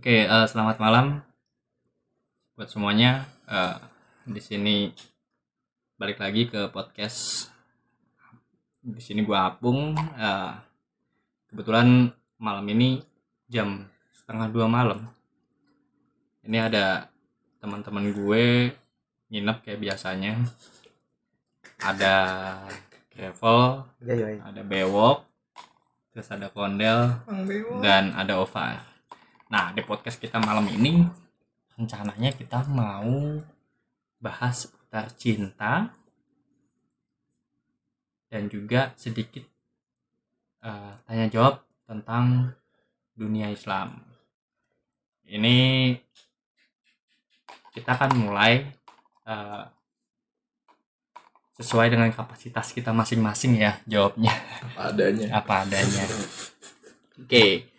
Oke, eh, selamat malam buat semuanya. Eh, di sini balik lagi ke podcast. Di sini gua Apung. Eh, kebetulan malam ini jam setengah dua malam. Ini ada teman-teman gue nginep kayak biasanya. Ada Gravel, Iya, iya. ada Bewok, terus ada Kondel, dan ada Ova. Nah, di podcast kita malam ini rencananya kita mau bahas seputar cinta dan juga sedikit eh, tanya jawab tentang dunia Islam. Ini kita akan mulai eh, sesuai dengan kapasitas kita masing-masing ya jawabnya apa adanya apa adanya. Oke.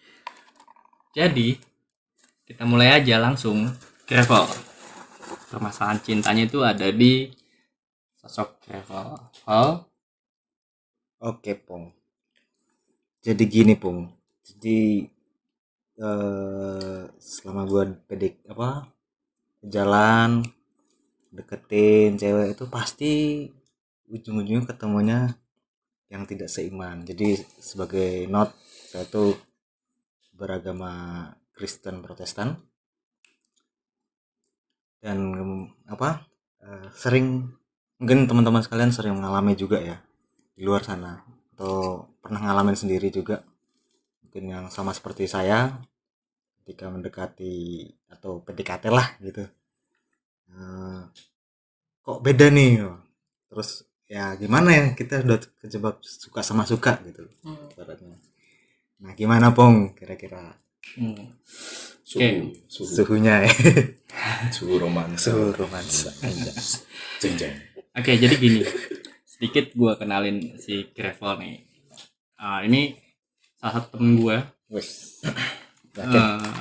Jadi kita mulai aja langsung Gravel. Permasalahan cintanya itu ada di sosok Gravel. Oh, Oke, Pung. Jadi gini, Pung. Jadi eh selama gua pedik apa jalan deketin cewek itu pasti ujung-ujungnya ketemunya yang tidak seiman. Jadi sebagai not saya tuh beragama Kristen Protestan. Dan apa eh, sering mungkin teman-teman sekalian sering mengalami juga ya di luar sana. Atau pernah ngalamin sendiri juga mungkin yang sama seperti saya ketika mendekati atau PDKT lah gitu. Eh, kok beda nih terus ya gimana ya kita udah kejebak suka sama suka gitu ibaratnya nah gimana pong kira-kira hmm. suhu. Suhu. suhunya ya. Suhu romansa. Suhu romansa. Jeng jeng. Oke, jadi gini. Sedikit gua kenalin si Gravel nih. Ah, ini salah satu temen gua. wes.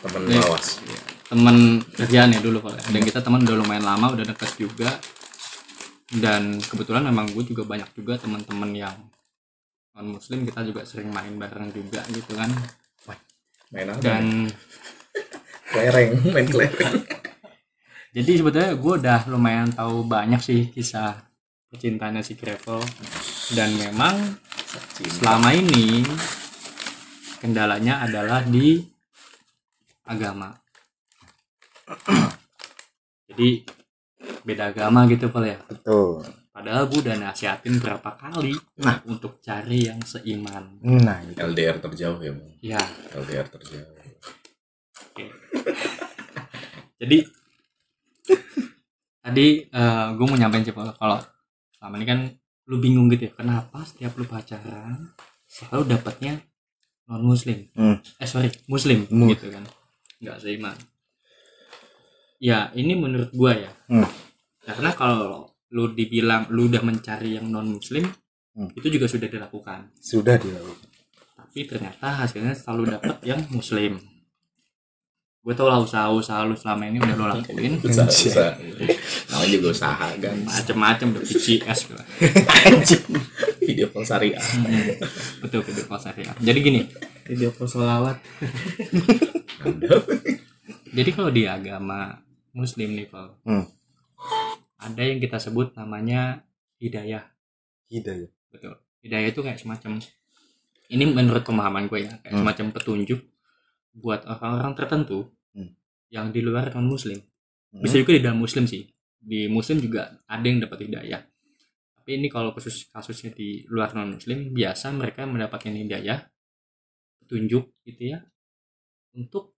Teman Nih. lawas. temen kerjaan ya dulu kalau dan kita teman udah lumayan lama udah deket juga. Dan kebetulan memang gue juga banyak juga teman-teman yang non muslim kita juga sering main bareng juga gitu kan. Main apa dan kelereng main kelereng. Jadi sebetulnya gue udah lumayan tahu banyak sih kisah percintaannya si Gravel. Dan memang selama ini kendalanya adalah di agama. Jadi beda agama gitu Pak ya? Betul padahal gue udah nasihatin berapa kali Nah. untuk cari yang seiman. Nah gitu. LDR terjauh ya bang ya. LDR terjauh. Oke. Jadi tadi gue mau nyampein sih Pak, kalau selama ini kan lu bingung gitu ya kenapa setiap lu pacaran selalu dapatnya non muslim Hmm. eh sorry muslim Mu- gitu kan. Nggak seiman. Ya ini menurut gua ya. Hmm. karena kalau lu dibilang lu udah mencari yang non muslim Hmm. itu juga sudah dilakukan. Sudah dilakukan. Tapi ternyata hasilnya selalu dapet yang muslim. Gue tau lah usaha-usaha lu selama ini udah lo lakuin. usaha usaha. Namanya juga usaha kan macem-macem udah PCS gitu. video call syariah. Hmm, betul betul kalau syariah. Jadi gini. Video call solawat jadi kalau di agama muslim nih Val, Hmm. Ada yang kita sebut namanya hidayah hidayah betul hidayah itu kayak semacam ini menurut pemahaman gue ya kayak Hmm. semacam petunjuk buat orang-orang tertentu Hmm. yang di luar non muslim Hmm. bisa juga di dalam muslim sih di muslim juga ada yang dapat hidayah tapi ini kalau khusus kasusnya di luar non muslim biasa mereka mendapatkan hidayah petunjuk gitu ya untuk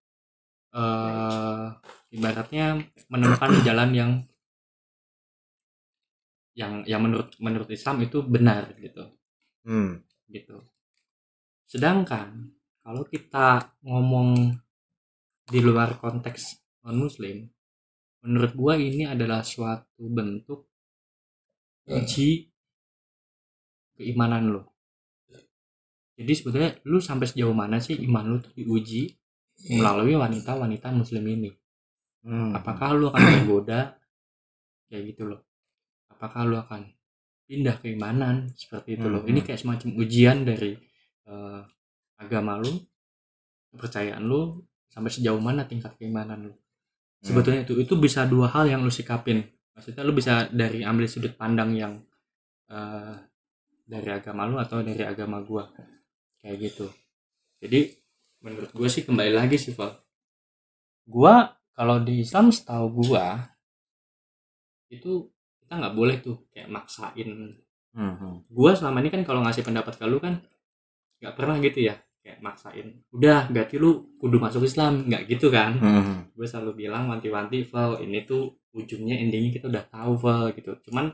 eh ibaratnya menemukan jalan yang yang yang menurut menurut Islam itu benar gitu hmm. gitu. Sedangkan kalau kita ngomong di luar konteks non muslim, menurut gua ini adalah suatu bentuk uji keimanan lo. Jadi sebetulnya lu sampai sejauh mana sih iman lu tuh diuji melalui wanita-wanita muslim ini? Hmm. Apakah lu akan tergoda kayak gitu loh? Apakah lu akan pindah keimanan seperti itu loh? Hmm. Ini kayak semacam ujian dari eh, agama lu, kepercayaan lu sampai sejauh mana tingkat keimanan lu. Sebetulnya itu itu bisa dua hal yang lu sikapin maksudnya lu bisa dari ambil sudut pandang yang eh, dari agama lu atau dari agama gua. Kayak gitu. Jadi menurut gua sih kembali lagi sih Val gua kalau di Islam setahu gua itu kita nggak boleh tuh kayak maksain. Hmm, gua selama ini kan kalau ngasih pendapat ke lu kan nggak pernah gitu ya kayak maksain udah berarti lu kudu masuk Islam. Nggak gitu kan. Hmm, gue selalu bilang wanti-wanti Val ini tuh ujungnya endingnya kita udah tahu Val gitu. Cuman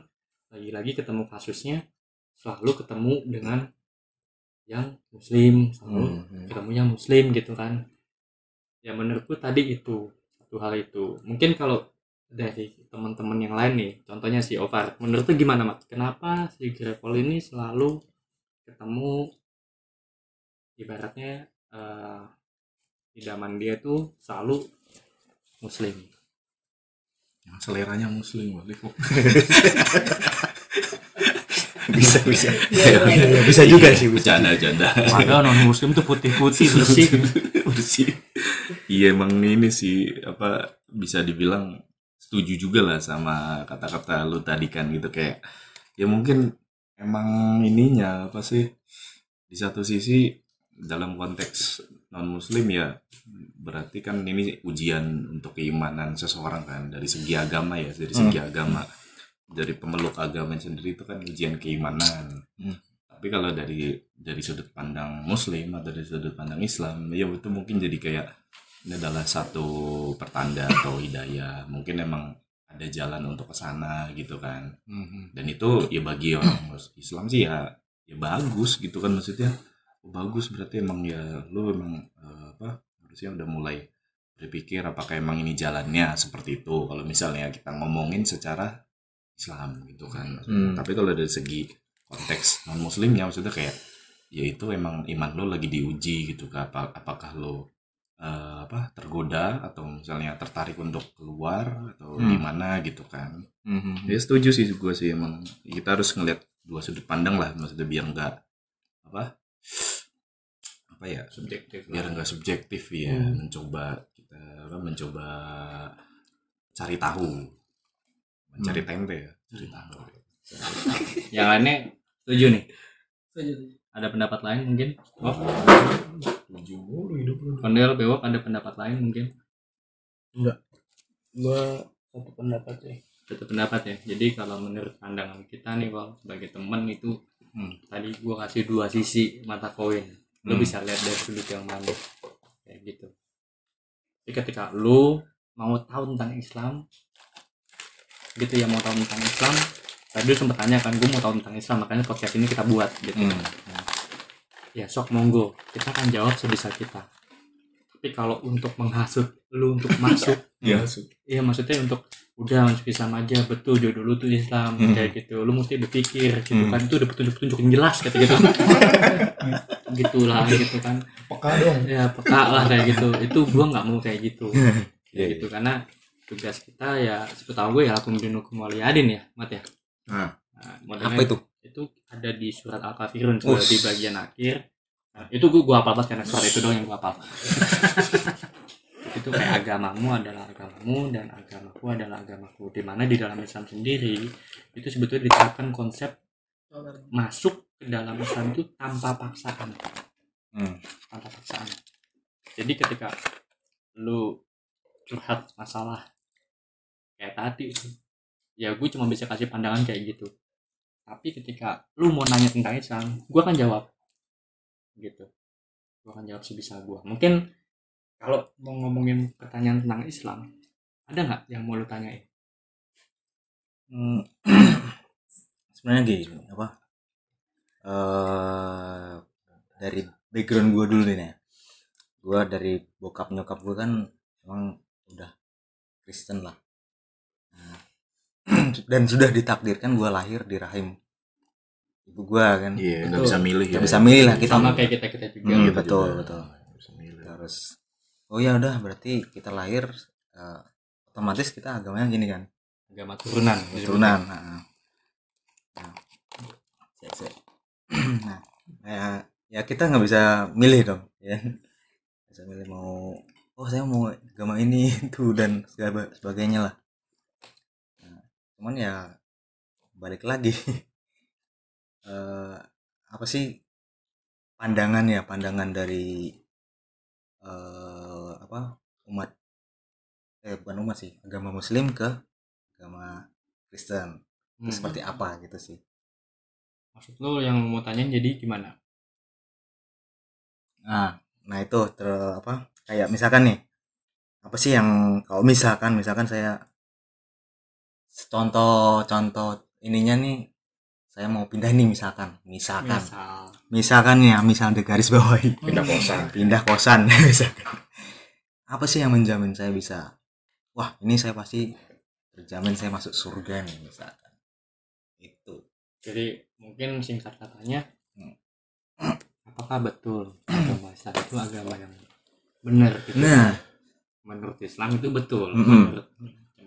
lagi-lagi ketemu kasusnya selalu ketemu dengan yang muslim selalu hmm. ketemu yang muslim gitu kan. Ya menurutku tadi itu satu hal itu. Mungkin kalau dari teman-teman yang lain nih. Contohnya si Ovar. Menurut lu gimana mat? Kenapa si Grepol ini selalu ketemu ibaratnya eh, idaman dia tuh selalu muslim? Yang seleranya muslim balik. bisa bisa. Iya, Iya, iya, bisa juga sih bisa. Bercanda, bercanda. padahal non muslim tuh putih-putih bersih. bersih. Iya emang ini sih apa bisa dibilang setuju juga lah sama kata-kata lu tadi kan gitu. Kayak ya mungkin emang ininya apa sih di satu sisi dalam konteks non muslim ya berarti kan ini ujian untuk keimanan seseorang kan dari segi agama ya dari segi agama. Dari pemeluk agama sendiri itu kan ujian keimanan. Hmm. tapi kalau dari dari sudut pandang muslim atau dari sudut pandang Islam ya itu mungkin jadi kayak ini adalah satu pertanda atau hidayah. Mungkin emang ada jalan untuk ke sana gitu kan. Hmm. dan itu ya bagi orang Islam sih ya ya bagus gitu kan maksudnya. Oh, bagus berarti emang ya lu emang eh, apa harusnya udah mulai berpikir apakah emang ini jalannya seperti itu. Kalau misalnya kita ngomongin secara Islam gitu kan. Hmm. tapi kalau dari segi konteks non muslimnya maksudnya kayak ya itu emang iman lo lagi diuji gitu kan apa apakah lo eh, apa tergoda atau misalnya tertarik untuk keluar atau Hmm. gimana gitu kan. Hmm, hmm. ya setuju sih gue sih emang. Kita harus ngeliat dua sudut pandang lah maksudnya biar nggak apa apa ya subjektif biar nggak subjektif ya Hmm. mencoba kita apa mencoba cari tahu. Mencari tempe ya cari tahu. Yang lainnya setuju nih? Ada pendapat lain mungkin? Oh setuju mulu hidup lu. Kondel Bewok ada pendapat lain mungkin? Gua satu pendapat sih. Satu pendapat ya. Jadi kalau menurut pandangan kita nih Val sebagai teman itu Hmm. tadi gua kasih dua sisi mata koin. Lu Hmm. bisa lihat dari sudut yang mana. Kayak gitu. Jadi ketika lu mau tahu tentang Islam gitu ya mau tahu tentang Islam tadi lu sempat tanya kan gue mau tahu tentang Islam makanya podcast ini kita buat gitu. Hmm. Ya sok monggo. Kita akan jawab sebisa kita. Tapi kalau untuk menghasut lu untuk masuk ya. Iya maksudnya untuk udah masuk Islam aja. Betul jodoh lu tuh Islam Hmm. kayak gitu. Lu mesti berpikir gitu Hmm. kan. Itu udah petunjuk-petunjuk yang jelas kata gitu. Gitulah gitu kan. Peka dong. Ya peka lah kayak gitu. Itu gua nggak mau kayak gitu. Iya, gitu karena tugas kita ya sepetahu gue ya lakum dinukum waliyadin ya mat ya. Nah. Nah, apa itu itu ada di surat al-kafirun sudah di bagian akhir. Nah, itu gua gua hafal banget karena surat itu doang yang gua hafal. Itu kayak agamamu adalah agamamu dan agamaku adalah agamaku. Di mana di dalam Islam sendiri itu sebetulnya diterapkan konsep masuk ke dalam Islam itu tanpa paksaan. Hmm. tanpa paksaan. Jadi ketika lu curhat masalah kayak tadi ya gue cuma bisa kasih pandangan kayak gitu tapi ketika lu mau nanya tentang Islam gue akan jawab. Gitu. Gue akan jawab sebisa gue mungkin kalau mau ngomongin pertanyaan tentang Islam ada nggak yang mau lu tanyain Hmm. sebenarnya gini apa? Eh dari background gue dulu nih ya. Gue dari bokap nyokap gue kan emang udah Kristen lah dan sudah ditakdirkan gue lahir di rahim ibu gue kan. Iya nggak Betul. bisa milih ya. Nggak bisa milih lah kita sama kayak kita kita juga. Hmm, Kita betul, juga betul. nggak bisa milih. terus oh ya udah berarti kita lahir eh, otomatis kita agamanya gini kan. Agama turunan turunan nah, nah, nah ya, ya kita nggak bisa milih dong ya. Nggak bisa milih mau oh saya mau agama ini itu dan segala sebagainya lah cuman ya balik lagi eh apa sih pandangan ya pandangan dari eh apa umat eh bukan umat sih agama muslim ke agama Kristen Hmm. seperti apa gitu sih maksud lo yang mau tanya jadi gimana Nah, nah itu ter apa? Kayak misalkan nih, apa sih yang kalau misalkan misalkan saya contoh contoh ininya nih saya mau pindah nih misalkan misalkan. Misal. Misalkan ya misal di garis bawahi pindah kosan. Pindah kosan misalkan. Apa sih yang menjamin saya bisa wah ini saya pasti terjamin saya masuk surga nih misalkan. Itu. Jadi mungkin singkat katanya Hmm. apakah betul agama Islam itu agama yang benar gitu? Nah. Menurut Islam itu betul. Mm-mm. menurut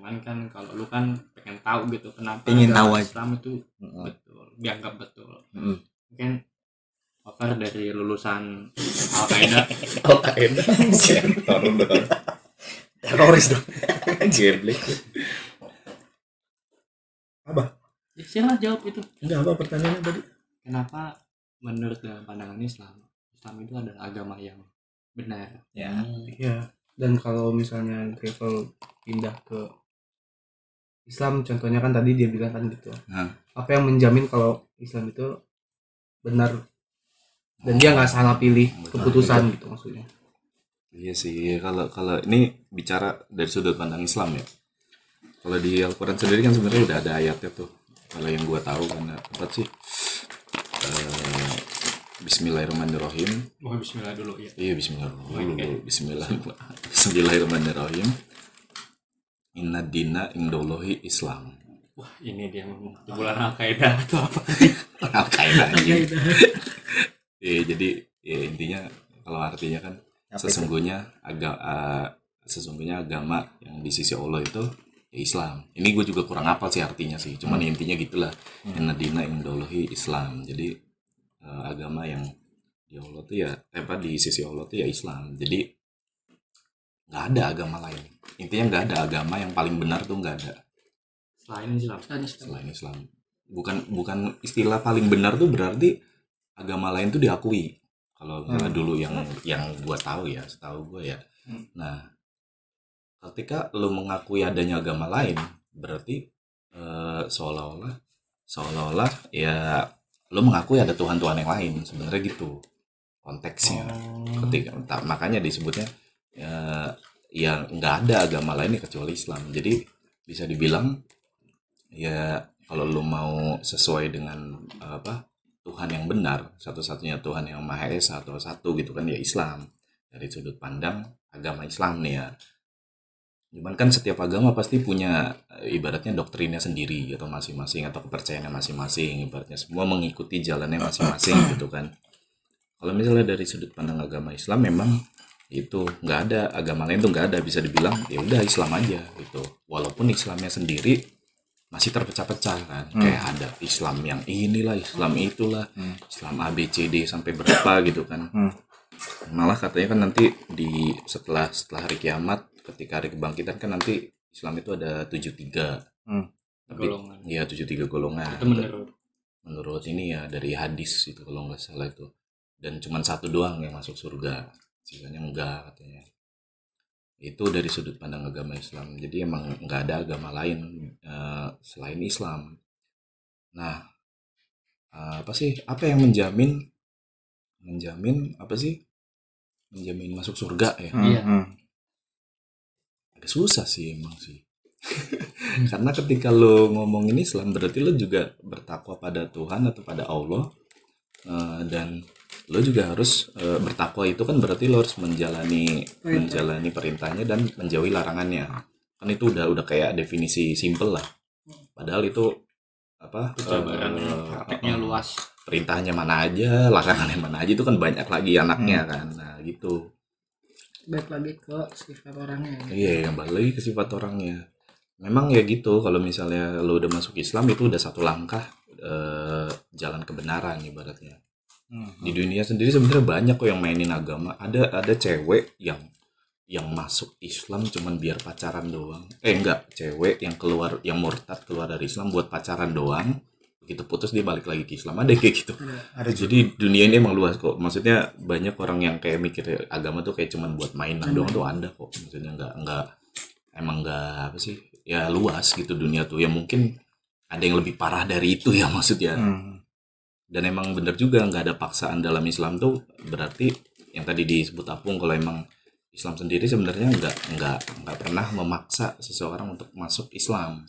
cuman kan kalau lu kan pengen tahu gitu kenapa Pengen tahu aja. Islam itu mm, betul dianggap betul. Mm, mungkin over dari lulusan Al Qaeda Al Qaeda Taruh dong teroris dong. Geblek ya, silakan jawab itu. Enggak apa pertanyaannya tadi? kenapa menurut dalam pandangan Islam Islam itu adalah agama yang benar? Ya. Iya. Dan kalau misalnya travel pindah ke Islam, contohnya kan tadi dia bilang kan gitu. Nah. Apa yang menjamin kalau Islam itu benar dan dia nggak salah pilih Betul. keputusan gitu maksudnya. Iya sih, kalau kalau ini bicara dari sudut pandang Islam ya. Kalau di Al-Quran sendiri kan sebenarnya udah ada ayatnya tuh. Kalau yang gua tahu kan apa sih? Eh, Bismillahirrahmanirrahim. Wah Bismillah dulu ya Iya Bismillahirrahmanirrahim. Oke. Bismillah. Bismillahirrahmanirrahim. Inna dina indolohi Islam. wah ini dia bulan Al Qaeda atau apa Al Qaeda. Iya, jadi ya intinya kalau artinya kan Apa sesungguhnya agak sesungguhnya agama yang di sisi Allah itu ya Islam. Ini gue juga kurang hafal sih artinya sih. Cuman intinya gitulah. Inna dina indolohi Islam. Jadi eh, agama yang di Allah tuh ya eh, apa di sisi Allah tuh ya Islam. Jadi nggak ada agama lain. Intinya nggak ada agama yang paling benar tuh nggak ada selain Islam selain Islam. Bukan bukan istilah paling benar tuh berarti agama lain tuh diakui. Kalau Hmm. dulu yang yang gua tahu ya, setahu gua ya. Hmm. Nah, ketika lo mengakui adanya agama lain, berarti eh, seolah-olah seolah-olah ya lo mengakui ada Tuhan-Tuhan yang lain sebenarnya gitu konteksnya. Ketika ta- makanya disebutnya ya ya nggak ada agama lain kecuali Islam. Jadi bisa dibilang ya kalau lu mau sesuai dengan apa Tuhan yang benar satu-satunya Tuhan yang maha esa atau satu gitu kan ya Islam. Dari sudut pandang agama Islam nih ya. Cuman kan setiap agama pasti punya ibaratnya doktrinnya sendiri atau masing-masing atau kepercayaannya masing-masing. Ibaratnya semua mengikuti jalannya masing-masing gitu kan. Kalau misalnya dari sudut pandang agama Islam memang itu nggak ada agama lain tuh nggak ada bisa dibilang ya udah Islam aja gitu. Walaupun Islamnya sendiri masih terpecah-pecah kan. Hmm. kayak ada Islam yang inilah Islam itulah Hmm. Islam A B C D sampai berapa gitu kan. Hmm. malah katanya kan nanti di setelah setelah hari kiamat ketika hari kebangkitan kan nanti Islam itu ada 73 Hmm. tapi golongan. ya 73 golongan. Itu menurut? Menurut ini ya dari hadis itu kalau nggak salah itu. Dan cuma satu doang yang masuk surga sisanya enggak katanya. Itu dari sudut pandang agama Islam. Jadi emang nggak ada agama lain eh, selain Islam. Nah eh, apa sih? Apa yang menjamin menjamin apa sih? Menjamin masuk surga ya? Hmm, Iya. hmm. agak susah sih emang sih. Karena ketika lo ngomongin Islam berarti lo juga bertakwa pada Tuhan atau pada Allah Eh, dan lo juga harus eh, bertakwa itu kan berarti lo harus menjalani menjalani perintahnya dan menjauhi larangannya. Kan itu udah udah kayak definisi simple lah. Padahal itu apa Jabaran eh, prakteknya eh, luas. perintahnya mana aja larangannya mana aja itu kan banyak lagi anaknya kan. Nah gitu. Baik lagi ke sifat orangnya Iya, yang balik lagi ke sifat orangnya. Memang ya gitu, kalau misalnya lo udah masuk Islam itu udah satu langkah eh, jalan kebenaran ibaratnya. Hmm. Di dunia sendiri sebenarnya banyak kok yang mainin agama. Ada ada cewek yang yang masuk Islam cuman biar pacaran doang. Eh enggak cewek yang keluar yang murtad keluar dari Islam buat pacaran doang. Begitu putus dia balik lagi ke Islam. Ada kayak gitu. Ada juga. Jadi dunia ini emang luas kok. Maksudnya banyak orang yang kayak mikir agama tuh kayak cuman buat mainan doang tuh ada kok. Maksudnya enggak enggak emang enggak apa sih? Ya luas gitu dunia tuh. Ya mungkin ada yang lebih parah dari itu ya maksudnya. Hmm. Dan emang bener juga nggak ada paksaan dalam Islam tuh berarti yang tadi disebut apung kalau emang Islam sendiri sebenarnya nggak nggak nggak pernah memaksa seseorang untuk masuk Islam.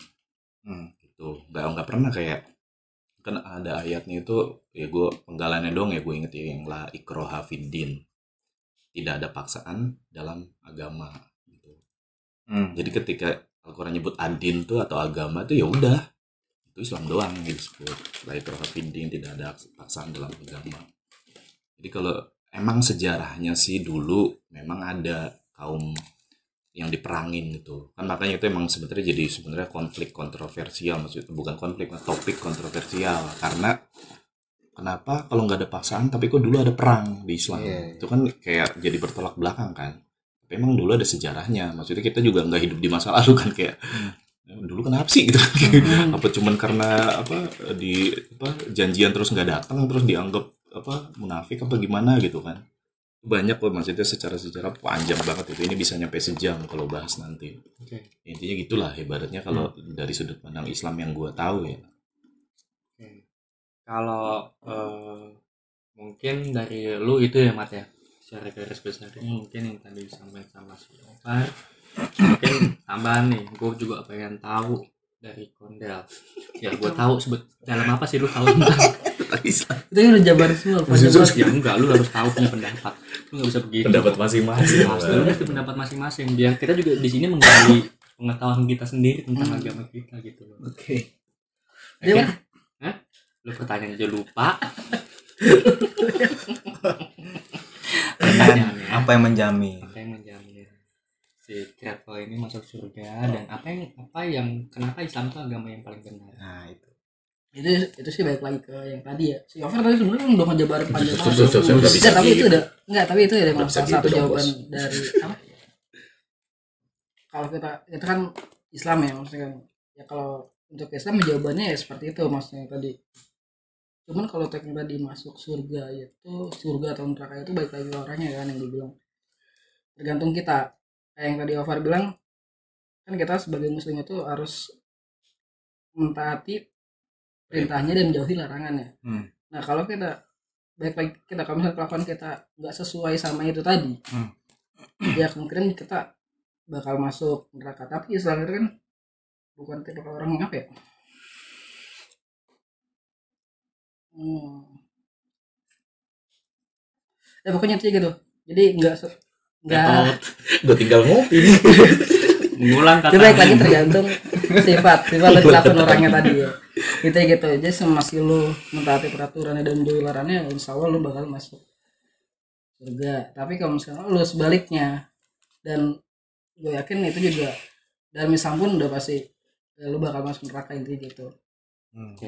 Hmm. gitu. Nggak nggak pernah kayak kan ada ayatnya itu ya gue penggalannya dong ya gue inget ya yang la ikroha fiddin tidak ada paksaan dalam agama gitu. Hmm. jadi ketika Al-Quran nyebut adin tuh atau agama tuh ya udah itu Islam doang yang disebut la ikroha fiddin tidak ada paksaan dalam agama. Jadi kalau emang sejarahnya sih dulu memang ada kaum yang diperangin gitu. Kan makanya itu emang sebenarnya jadi sebenarnya konflik kontroversial. Maksudnya bukan konflik topik kontroversial. Karena kenapa? Kalau nggak ada paksaan tapi kok dulu ada perang di Islam? Iya. itu kan kayak jadi bertolak belakang kan. Tapi emang dulu ada sejarahnya. Maksudnya kita juga nggak hidup di masa lalu kan kayak "Ya, dulu kenapa sih? Gitu apa cuman karena apa di apa janjian terus nggak datang terus dianggap apa munafik apa gimana gitu kan. Banyak kok maksudnya secara sejarah panjang banget itu. Ini bisa nyampe sejam kalau bahas nanti. Oke. intinya gitulah ibaratnya kalau dari sudut pandang Islam yang gua tahu ya. Oke. Kalau eh, mungkin dari lu itu ya Mat ya? Secara garis besarnya. Mungkin yang tadi disampaikan sama si Ovar mungkin tambahan nih gue juga pengen tahu dari Kondel ya gue tahu sebut dalam apa sih lu tahu tentang Itu kan udah jabar semua, jabar. ya enggak lu harus tahu punya pendapat lu nggak bisa begitu pendapat masing-masing lu pasti pendapat masing-masing biar kita juga di sini menggali pengetahuan kita sendiri tentang Hmm. agama kita gitu loh Oke. Oke? Dia Hah? Lu pertanyaan aja lupa. Pertanyaannya, apa yang menjamin yang travel ini masuk surga dan apa yang apa yang kenapa Islam itu agama yang paling benar? nah itu. Itu itu sih balik lagi ke yang tadi ya. Si Over tadi sebenarnya udah ngejabarin panjang banget. tapi itu udah enggak tapi itu udah salah satu jawaban dari apa? Kalau kita itu kan Islam ya maksudnya kan. Ya kalau untuk Islam jawabannya ya seperti itu maksudnya tadi. Cuman kalau teknik tadi masuk surga itu surga atau neraka itu baik lagi orangnya kan yang dibilang. Tergantung kita kayak yang tadi Over bilang kan kita sebagai muslim itu harus mentaati perintahnya dan menjauhi larangannya. Hmm. Nah kalau kita baik lagi kita kalau misalnya kelakuan kita nggak sesuai sama itu tadi, Hmm. ya kemungkinan kita bakal masuk neraka. Tapi Islam itu kan bukan tipe orang yang apa ya? Hmm. Ya pokoknya itu gitu. Jadi nggak se- nggak gue tinggal ngopi Mengulang kata. baik lagi tergantung sifat sifat dan kelakuan orangnya tadi ya kita gitu aja semasi lu mentaati peraturannya dan menjauhi larangannya insya Allah lu bakal masuk surga tapi kalau misalnya lu sebaliknya dan gue yakin itu juga dalam Islam pun udah pasti ya, lu bakal masuk neraka intinya gitu Hmm. Oke.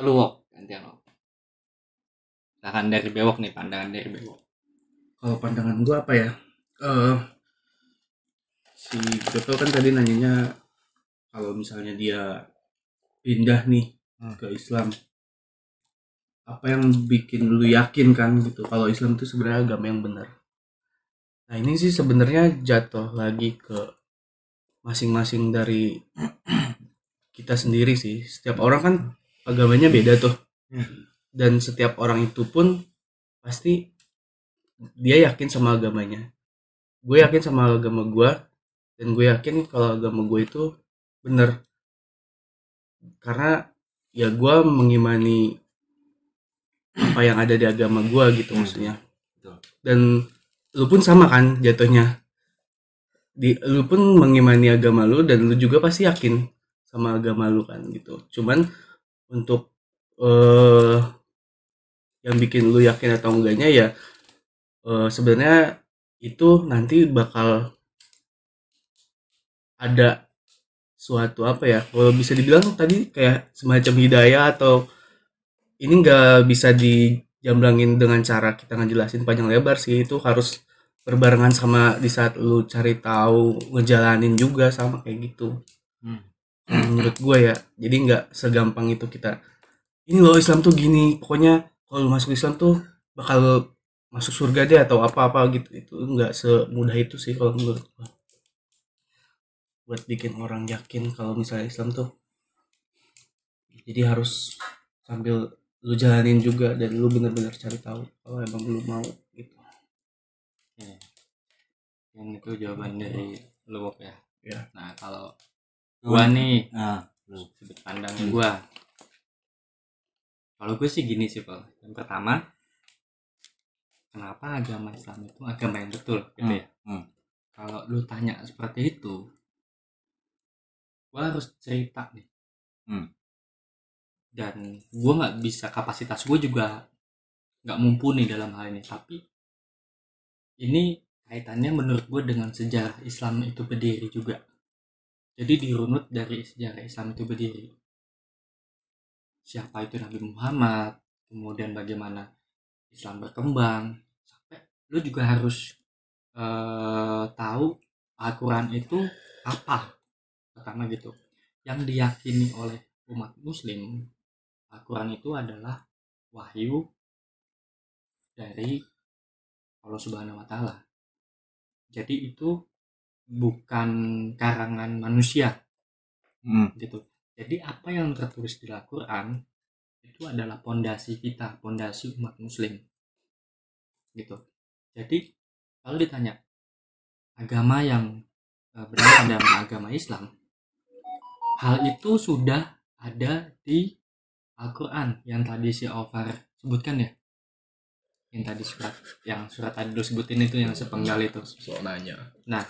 Lalu wok gantian wok. Silahkan dari bewok nih pandangan dari bewok. Kalau pandangan gua apa ya? Eh si Joto kan tadi nanyanya kalau misalnya dia pindah nih Hmm. ke Islam apa yang bikin lu yakin kan gitu? Kalau Islam itu sebenarnya agama yang benar. Nah ini sih sebenarnya jatuh lagi ke masing-masing dari kita sendiri sih. Setiap orang kan agamanya beda tuh. Hmm. dan setiap orang itu pun pasti dia yakin sama agamanya gue yakin sama agama gue dan gue yakin kalau agama gue itu bener karena ya gue mengimani apa yang ada di agama gue gitu Hmm. maksudnya Betul. dan lu pun sama kan jatuhnya di lu pun mengimani agama lu dan lu juga pasti yakin sama agama lu kan gitu cuman untuk eh yang bikin lu yakin atau enggaknya ya eh, sebenarnya itu nanti bakal ada suatu apa ya kalau bisa dibilang tadi kayak semacam hidayah atau ini nggak bisa dijamblangin dengan cara kita ngejelasin panjang lebar sih itu harus berbarengan sama di saat lu cari tahu ngejalanin juga sama kayak gitu Hmm. Menurut gue ya jadi nggak segampang itu kita ini loh Islam tuh gini pokoknya kalau lu masuk Islam tuh bakal masuk surga deh atau apa-apa gitu. Itu nggak semudah itu sih kalau menurut gue buat bikin orang yakin kalau misalnya Islam tuh jadi harus sambil lu jalanin juga dan lu bener-bener cari tahu kalau emang lu mau gitu. Oke. yang itu jawaban dari lu ya. Ya. nah kalau gua nih Nah, sudut pandangnya gua. Kalau gue sih gini sih Pak. Yang pertama kenapa agama Islam itu agama yang betul gitu Hmm, ya? Hmm. kalau lu tanya seperti itu gua harus cerita nih. Hmm. dan gua nggak bisa kapasitas gue juga nggak mumpuni dalam hal ini. Tapi ini kaitannya menurut gue dengan sejarah Islam itu berdiri juga. Jadi dirunut dari sejarah Islam itu berdiri. Siapa itu Nabi Muhammad? Kemudian bagaimana Islam berkembang sampai lu juga harus eh, tahu Al-Quran itu apa pertama gitu yang diyakini oleh umat muslim Al-Quran itu adalah wahyu dari Allah Subhanahu wa taala. Jadi itu bukan karangan manusia Hmm. gitu. Jadi apa yang tertulis di Al-Quran itu adalah pondasi kita, pondasi umat muslim. Gitu. Jadi kalau ditanya agama yang eh, berasal dari agama Islam, hal itu sudah ada di Al-Quran yang tadi si Alvar sebutkan ya. Yang tadi surat yang surat tadi lu sebutin itu yang sepenggal itu. soal nanya Nah,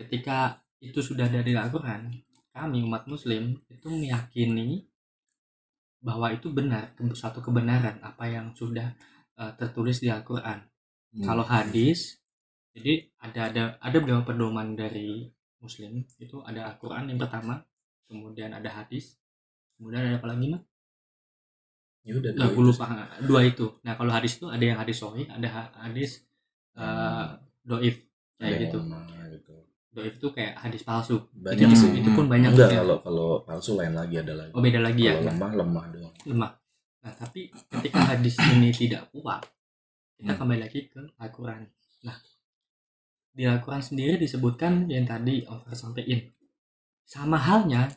ketika itu sudah ada di Al-Quran, kami umat Muslim itu meyakini bahwa itu benar, satu kebenaran apa yang sudah eh, tertulis di Al-Quran. Hmm. Kalau hadis, jadi ada ada ada beberapa pedoman dari Muslim itu ada Al-Quran yang pertama, kemudian ada hadis, kemudian ada apa lagi mah? ya udah Nah, dua itu lupa dua itu. Nah, kalau hadis itu ada yang hadis sahih, ada ha- hadis eh, doif kayak gitu. gitu Doif itu kayak hadis palsu. banyak itu, sih itu pun banyak enggak ya. kalau kalau palsu lain lagi ada lagi Oh beda lagi ya. kalau lemah lemah doang Lemah. Nah tapi ketika hadis ini tidak kuat, kita Hmm. kembali lagi ke Al-Quran. Nah di Al-Quran sendiri disebutkan yang tadi Over sampaikan. Sama halnya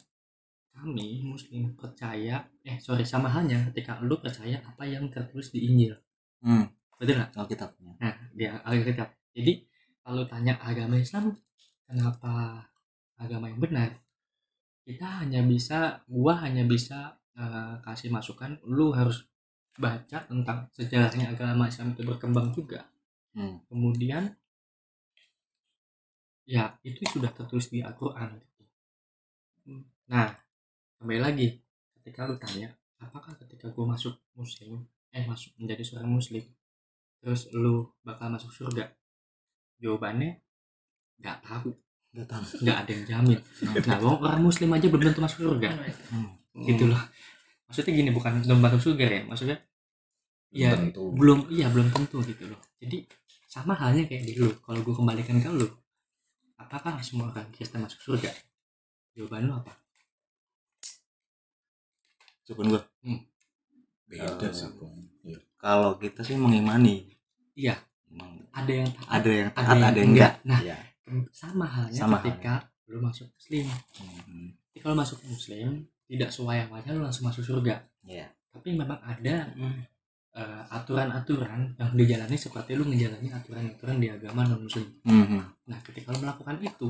kami Muslim percaya, eh sorry sama halnya ketika lu percaya apa yang tertulis di Injil. Hmm. Betul nggak? Alkitabnya. Nah, di Alkitab. Jadi kalau tanya agama Islam kenapa agama yang benar? Kita hanya bisa, gua hanya bisa eh, kasih masukan, lu harus baca tentang sejarahnya agama Islam itu berkembang juga. Hmm. Kemudian ya itu sudah tertulis di Al-Qur'an. Nah, kembali lagi ketika lu tanya, apakah ketika gua masuk muslim, eh masuk menjadi seorang muslim, terus lu bakal masuk surga? Jawabannya nggak tahu, Gak tahu. nggak ada yang jamin. Nah, orang muslim aja belum tentu masuk surga, Hmm. gitu loh. Maksudnya gini, bukan belum masuk surga ya, maksudnya ya tentu belum iya belum tentu gitu loh. Jadi sama halnya kayak di lu. Kalau gue kembalikan ke lu, apakah semua orang Kristen masuk surga? Jawaban lu apa? Cukup gua. beda Eh, sih. Iya. Kalau kita sih mengimani. Iya. Ada yang taat, ada yang ada taat, yang ada yang enggak. enggak. Nah, Iya. Sama halnya Sama ketika lu masuk muslim. Hmm. Jadi kalau masuk muslim tidak sesuai lu langsung masuk surga. Iya. Tapi memang ada eh, aturan-aturan yang dijalani seperti lu menjalani aturan-aturan di agama non muslim. Hmm. Nah, ketika lo melakukan itu,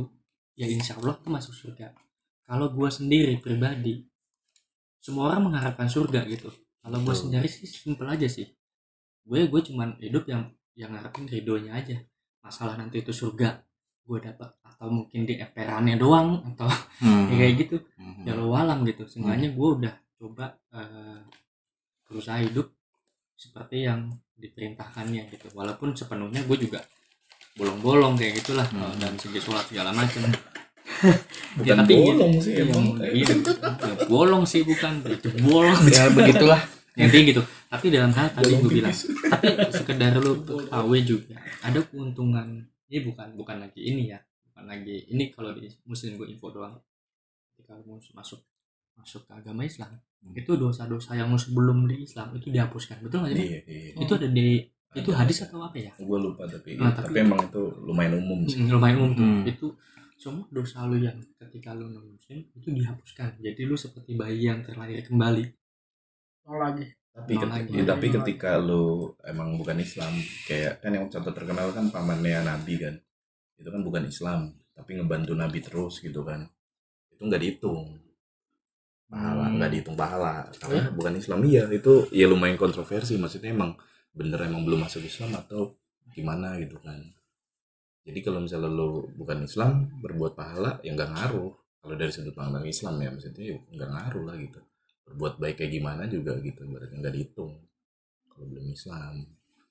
ya insya Allah lo masuk surga. Kalau gue sendiri pribadi, semua orang mengharapkan surga gitu. Kalau gue Betul. sendiri sih simpel aja sih. Gue gue cuman hidup yang yang ngarepin ridhonya aja. Masalah nanti itu surga gue dapat atau mungkin di emperannya doang atau Hmm. ya kayak gitu. Hmm. Ya lo walam gitu. Seenggaknya gue udah coba eh, berusaha hidup seperti yang diperintahkannya gitu. Walaupun sepenuhnya gue juga bolong-bolong kayak gitulah Hmm. kalau dalam segi sholat segala macam. bukan tapi bolong gitu. sih Iya, emang iya. Ya, bolong sih bukan, itu bolong. ya begitulah Intinya gitu. tapi dalam hal tadi gue bilang tapi sekedar lu ketahui juga ada keuntungan ini bukan bukan lagi ini ya bukan lagi ini kalau di muslim gue info doang. Ketika lu masuk masuk ke agama Islam Hmm. itu dosa-dosa yang lu sebelum di Islam itu dihapuskan betul nggak sih iya iya. Itu ada di itu hadis atau apa ya? Gue lupa tapi Nah, tapi, tapi- emang itu lumayan umum sih. Hmm, lumayan umum. Tuh Hmm. itu semua dosa lu yang ketika lu non muslim itu dihapuskan. Jadi lu seperti bayi yang terlahir kembali. Mau lagi tapi ketika, ya, tapi ketika lu emang bukan Islam kayak kan yang contoh terkenal kan pamannya Nabi kan. Itu kan bukan Islam tapi ngebantu Nabi terus gitu kan. Itu nggak dihitung. Pahala Hmm. nggak dihitung pahala. Karena bukan Islam. Iya itu ya lumayan kontroversi. Maksudnya emang bener emang belum masuk Islam atau gimana gitu kan. Jadi kalau misalnya lu bukan Islam berbuat pahala ya nggak ngaruh. Kalau dari sudut pandang Islam ya maksudnya ya nggak ngaruh lah gitu berbuat baik kayak gimana juga gitu berarti nggak dihitung kalau belum Islam.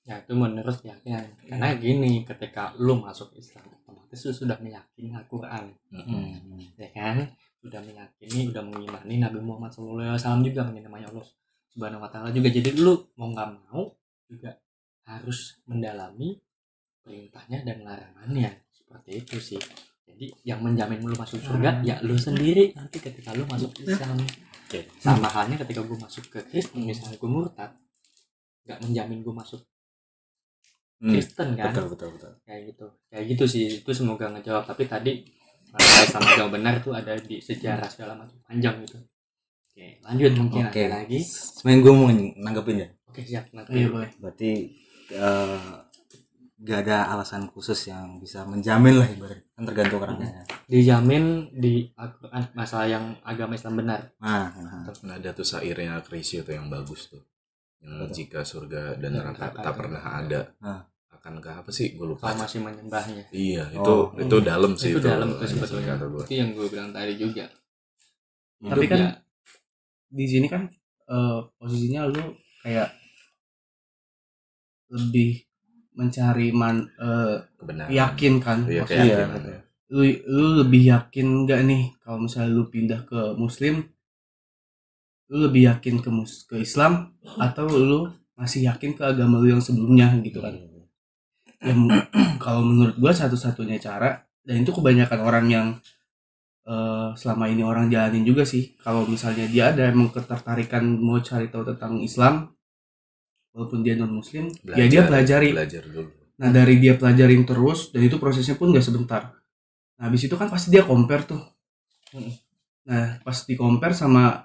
Ya itu menurut keyakinan. Karena gini ketika lu masuk Islam otomatis lu sudah meyakini Al-Quran. Hmm. ya kan? Sudah meyakini udah mengimani Nabi Muhammad SAW juga namanya Allah Subhanahu Wa Taala juga. Jadi lu mau nggak mau juga harus mendalami perintahnya dan larangannya. Seperti itu sih jadi yang menjamin lu masuk surga ya lu sendiri. Nanti ketika lu masuk Islam. Oke. sama halnya ketika gue masuk ke Kristen misalnya gue murtad nggak menjamin gue masuk Hmm. Kristen kan? Betul betul betul. Kayak gitu. Kayak gitu sih. Itu semoga ngejawab. Tapi tadi kalau sama jawab benar tuh ada di sejarah segala macam panjang gitu. Oke lanjut mungkin oke. ada lagi. Sebenarnya gue mau nanggepin ya? Oke siap. Nanti. Iya boleh. Berarti eh, gak ada alasan khusus yang bisa menjamin lah ibarat tergantung orangnya. Dijamin di Al-Quran masalah yang agama Islam benar. Nah, nah, ada tuh syairnya Krisya tuh yang bagus tuh. Yang Betul. jika surga dan neraka tak itu. pernah ada. Nah. akankah apa sih? Gue lupa. Kalau masih menyembahnya. Iya itu Oh. itu dalam sih itu itu, dalam tuh Iya, sebetulnya. itu yang gue bilang tadi juga. Tapi kan Hidupnya- di sini kan eh, posisinya lu kayak lebih mencari man kebenaran. yakin kan? Iya Maksudnya, keyakinan betul. lu lu lebih yakin nggak nih kalau misalnya lu pindah ke muslim? Lu lebih yakin ke mus ke Islam? Atau lu masih yakin ke agama lu yang sebelumnya gitu kan? Ya kalau menurut gua satu-satunya cara dan itu kebanyakan orang yang eh, selama ini orang jalanin juga sih. Kalau misalnya dia ada emang ketertarikan mau cari tahu tentang Islam walaupun dia non muslim ya dia pelajari belajar dulu Nah dari dia pelajarin terus dan itu prosesnya pun gak sebentar. Nah habis itu kan pasti dia compare tuh. Nah pas di compare sama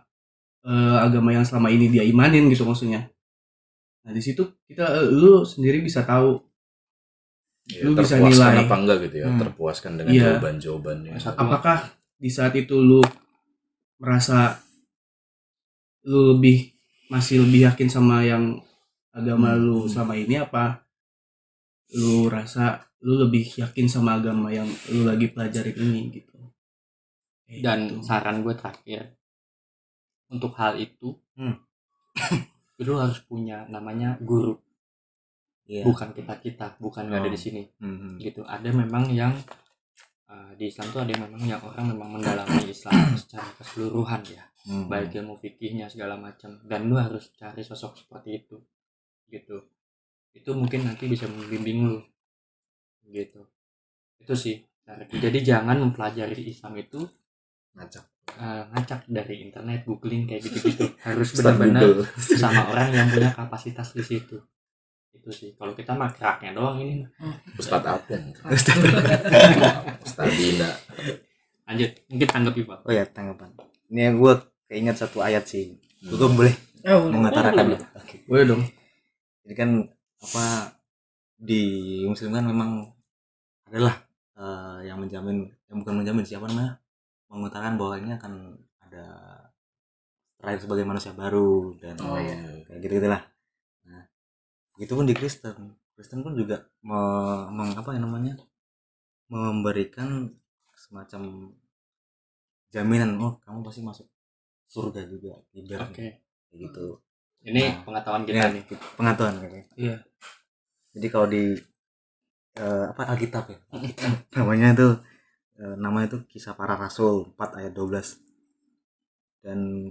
eh, agama yang selama ini dia imanin gitu maksudnya. Nah di situ kita eh, lu sendiri bisa tahu Ya, Lu bisa terpuaskan nilai. apa enggak gitu ya Hmm. terpuaskan dengan Iya. jawaban-jawabannya apakah di saat itu lu merasa lu lebih masih lebih yakin sama yang agama Hmm. lu selama ini apa lu rasa lu lebih yakin sama agama yang lu lagi pelajarin ini gitu Kayak dan gitu. saran gue terakhir untuk hal itu Hmm. lu harus punya namanya guru Iya. bukan kita kita bukan nggak ada Oh. di sini Hmm. gitu ada memang yang uh, di Islam tuh ada yang memang yang orang memang mendalami Islam secara keseluruhan ya Hmm. baik ilmu fikihnya segala macam dan lu harus cari sosok seperti itu gitu. Itu mungkin nanti bisa membimbing lu gitu. Itu sih jadi jangan mempelajari Islam itu ngacak. uh, ngacak dari internet googling kayak gitu-gitu. Harus Ustaz benar-benar sama orang yang punya kapasitas di situ. Itu sih. Kalau kita mah keraknya doang ini. Ustad Apung Ustad Dina lanjut. Mungkin tanggapi pak. Oh ya tanggapan. Ini yang gue keinget satu ayat sih. Gue boleh oh, mengutarakan ya? Oke. Boleh dong jadi kan apa di muslim kan memang adalah eh, yang menjamin yang bukan menjamin siapa namanya mengutarakan bahwa ini akan ada terakhir sebagai manusia baru dan Oh, iya. kayak gitu gitulah nah begitu pun di Kristen. Kristen pun juga me- meng- apa ya namanya memberikan semacam jaminan oh kamu pasti masuk surga juga oke. Kayak gitu ini Nah, pengetahuan kita nih pengetahuan kayaknya Iya. jadi kalau di eh, apa Alkitab ya namanya itu eh, namanya itu kisah para rasul 4 ayat 12 dan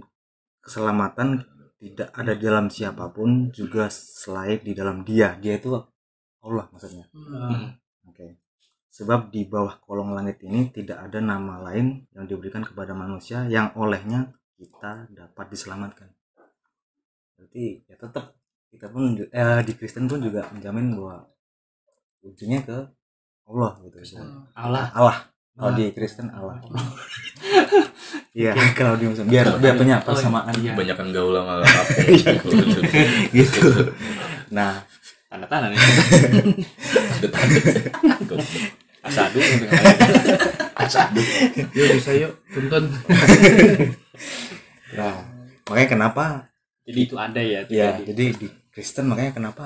keselamatan tidak ada di dalam siapa pun juga selain di dalam dia dia itu Allah maksudnya Hmm. Oke. Sebab di bawah kolong langit ini tidak ada nama lain yang diberikan kepada manusia yang olehnya kita dapat diselamatkan. Berarti ya tetap kita pun eh, di Kristen pun juga menjamin bahwa ujungnya ke Allah gitu. Allah Allah. Kalau di Kristen Allah. Iya, kalau di Muslim biar biar punya persamaan iya. Kebanyakan gaul sama apa pun. gitu. Nah, tanda tangan ya Detak. asadu Asadu. Yuk bisa yuk tonton. nah, makanya kenapa jadi itu ada ya ya terjadi. jadi di Kristen makanya kenapa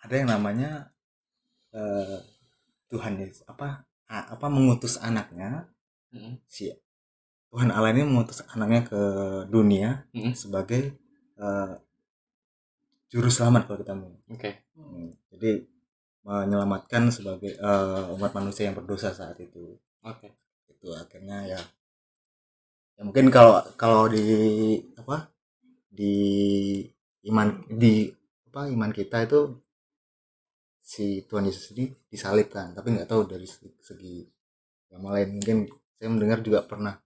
ada yang namanya eh, Tuhan Yesus apa apa mengutus anaknya Mm. si Tuhan Allah ini mengutus anaknya ke dunia Mm. sebagai eh, juru selamat kalau kita mau oke Hmm, jadi menyelamatkan sebagai eh, umat manusia yang berdosa saat itu oke itu akhirnya ya ya mungkin kalau kalau di apa di iman di apa iman kita itu si Tuhan Yesus ini disalibkan tapi nggak tahu dari segi, segi yang lain mungkin saya mendengar juga pernah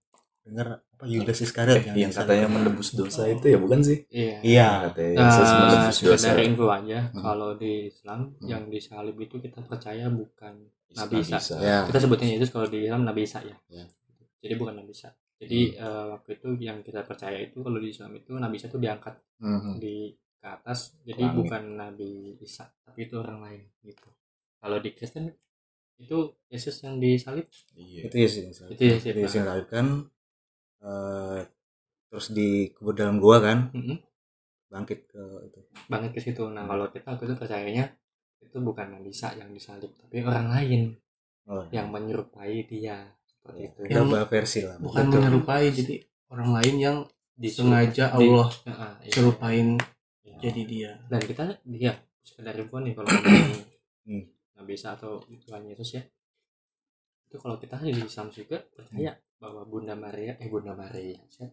dengar apa Yudas Iskariot Yang disalibkan. katanya menebus dosa itu ya bukan sih? iya iya Katanya Nah, Yesus menebus dosa. sekedar info aja Hmm. kalau di Islam Hmm. yang disalib itu kita percaya bukan Nabi Isa. ya kita sebutnya Yesus kalau di Islam Nabi Isa ya, Ya. jadi bukan Nabi Isa jadi eh, waktu itu yang kita percaya itu kalau di Islam itu Nabi Isa itu diangkat Mhm. di ke atas jadi Langit. bukan Nabi Isa tapi itu orang lain gitu kalau di Kristen itu Yesus yang disalib Iya. itu Yesus yang disalibkan. Itu Yesus, Itu Yesus yang Pak. disalibkan eh, terus dikubur dalam gua kan Mm-mm. bangkit ke itu banget ke situ nah kalau kita aku tuh percayanya itu bukan Nabi Isa yang disalib tapi orang lain oh, yang menyerupai dia seperti itu Ada beberapa versi lah Bukan Betul. menyerupai jadi orang lain yang Disuruh- sengaja di- Allah Heeh, iya. serupain Iya. jadi dia. dan kita dia sekedar info nih kalau Hmm. Nabi Isa atau Tuhan Yesus ya itu kalau kita di Islam juga percaya bahwa Bunda Maria eh Bunda Maria siapa?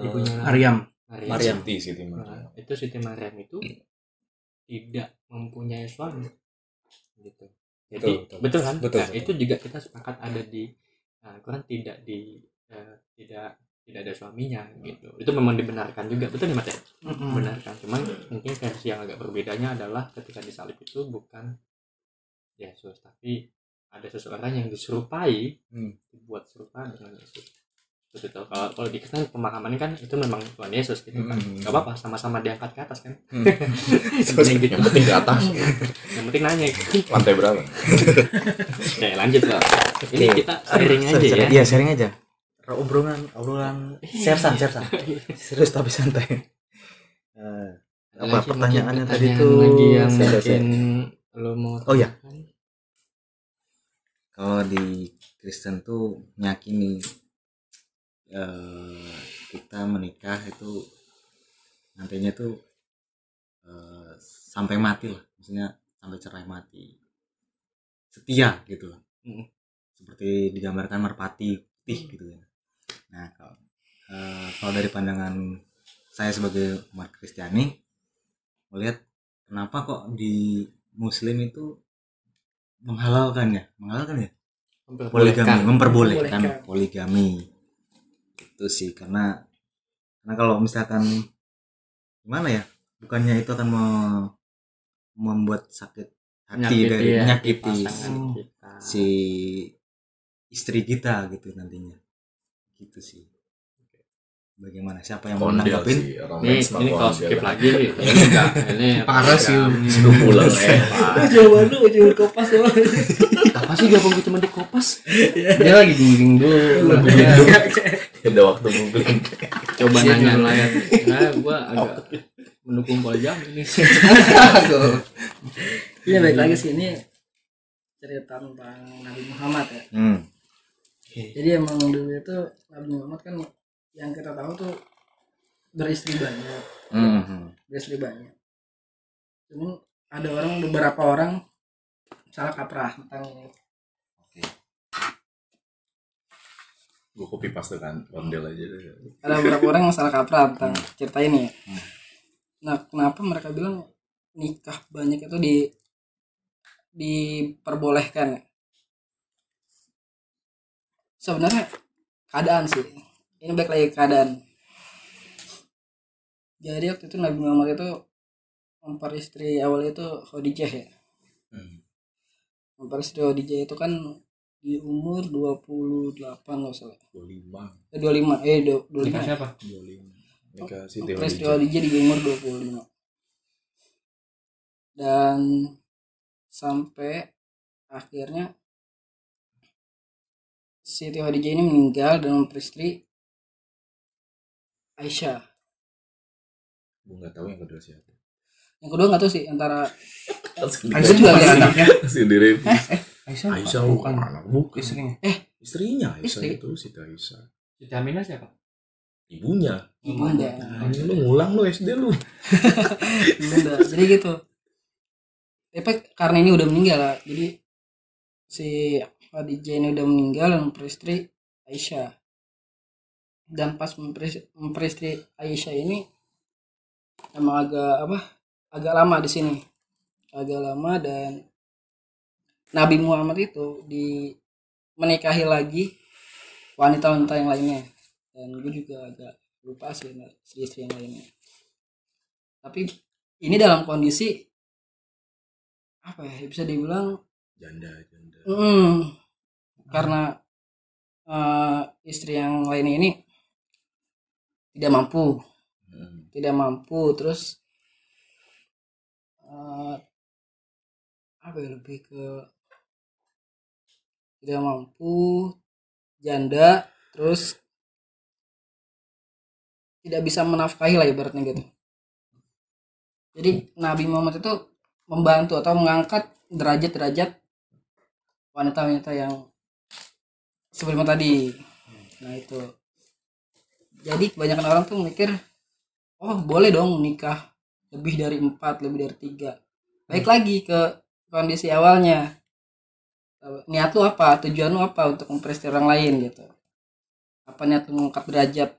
ibunya Maryam. Maria. Maryam. Siti, Siti Nah, Maryam. itu Siti Maryam itu tidak mempunyai suami gitu jadi Betul, betul, betul. kan Betul, Nah, betul. itu juga kita sepakat ada di nah, Quran tidak di eh, tidak tidak ada suaminya gitu itu memang dibenarkan juga betul nih Mas ya? Mm-mm. benarkan cuman mungkin versi yang agak berbedanya adalah ketika disalib itu bukan Yesus tapi ada seseorang yang diserupai Hmm. dibuat serupa dengan Yesus betul betul. kalau kalau di Kristen pemahamannya kan itu memang Tuhan Yesus gitu kan Hmm. nggak apa-apa sama-sama diangkat ke atas kan Hmm. yang penting gitu Yang penting ke atas. yang penting nanya Lantai berapa? Oke lanjut lah ini kita sharing aja ya iya sharing aja obrolan obrolan sersan sersan serius tapi santai Eh, apa lagi pertanyaannya tadi tuh lagi yang Saya- saya- mungkin lo mau Oh, iya. tanyakan? kalau di Kristen tuh meyakini eh, kita menikah itu nantinya tuh eh, sampai mati lah. Maksudnya sampai cerai mati. Setia gitu. Loh Mm. seperti digambarkan merpati putih gitu ya. Nah kalau eh, kalau dari pandangan saya sebagai umat Kristiani melihat kenapa kok di Muslim itu menghalalkan ya? Menghalalkan ya? Poligami memperbolehkan Memperbolehkan. poligami itu sih karena karena kalau misalkan gimana ya bukannya itu akan me- membuat sakit hati dari ya, menyakiti si istri kita gitu nantinya. Gitu sih. Bagaimana? Siapa yang mau nanggapin ini ini kalau skip lagi ini enggak ini Parah sih. Suruh pulang. Pak. jawaban lu jawaban kopas lu. Apa sih gabung cuma di kopas? Dia lagi googling dulu. Ada waktu googling. coba nanya ya nah gua agak mendukung poligami ini Iya baik lagi sih ini cerita tentang Nabi Muhammad ya. hmm. Jadi emang dulu itu Nabi Muhammad kan yang kita tahu tuh beristri banyak, Hmm. beristri banyak. Cuman ada orang beberapa orang salah kaprah tentang gue copy paste kan ondel aja deh. ada beberapa orang yang salah kaprah tentang Hmm. cerita ini ya. Nah, kenapa mereka bilang nikah banyak itu di diperbolehkan ya? Sebenarnya keadaan sih. Ini baik lagi ke keadaan. Jadi waktu itu Nabi Muhammad itu memperistri awalnya itu Khadijah ya. Hmm. Memperistri Khadijah itu kan di umur 28 nggak salah. 25 Eh 25, eh 25. Nikah siapa? 25 nikah Siti peristiwa Khadijah DJ di umur 25 dan sampai akhirnya Siti Khadijah ini meninggal dan memperistri Aisyah. Gue nggak tahu yang kedua siapa. Yang kedua nggak tahu sih antara Aisyah juga lihat anaknya sendiri Aisyah, Aisyah bukan. bukan. Anak bukan. Istrinya. Istrinya Aisyah Istri. itu Siti Aisyah. Siti Aminah siapa? Ibunya. Ibunda nah, ini lu ngulang lu SD lu. Ibunda jadi gitu. Tapi karena ini udah meninggal lah jadi si Khadijah ini udah meninggal dan memperistri Aisyah. Dan pas memperis- memperistri Aisyah ini emang agak apa agak lama di sini. Agak lama dan Nabi Muhammad itu di menikahi lagi wanita-wanita yang lainnya. Dan gue juga agak lupa sih istri-istri yang lainnya. Tapi ini dalam kondisi apa ya bisa dibilang janda janda. Mm, karena eh, istri yang lain ini tidak mampu. Hmm. tidak mampu terus eh, apa ya lebih ke tidak mampu janda terus tidak bisa menafkahi lah ibaratnya gitu. Jadi Nabi Muhammad itu membantu atau mengangkat derajat-derajat wanita-wanita yang sebelumnya tadi. Nah itu. Jadi kebanyakan orang tuh mikir oh boleh dong nikah lebih dari empat lebih dari tiga. Baik lagi ke kondisi awalnya niat lu apa? Tujuan lu apa untuk memperistri orang lain gitu? Apa niat lu mengangkat derajat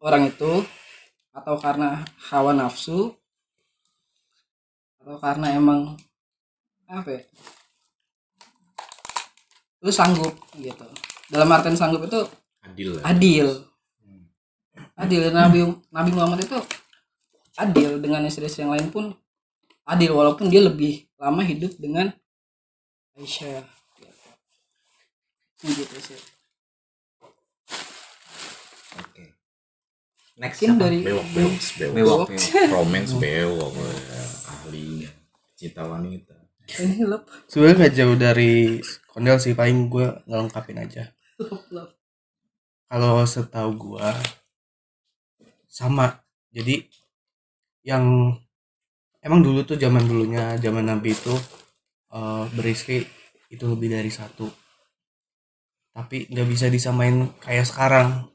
orang itu? Atau karena hawa nafsu? Atau karena emang apa ya? Lu sanggup gitu. Dalam artian sanggup itu adil lah. adil. Adil. Nabi Nabi Muhammad itu adil dengan istri-istri yang lain pun adil walaupun dia lebih lama hidup dengan Aisyah. Gitu, gitu sih Oke. Next mungkin dari bewok bewok bewok. Bewok, Bewok. romance bewok. Ahli cinta wanita. Ini lep. Sebenarnya nggak jauh dari kondel sih paling gue ngelengkapin aja. Kalau setahu gua sama. Jadi yang emang dulu tuh zaman dulunya zaman nabi itu eh, beristri itu lebih dari satu. Tapi nggak bisa disamain kayak sekarang.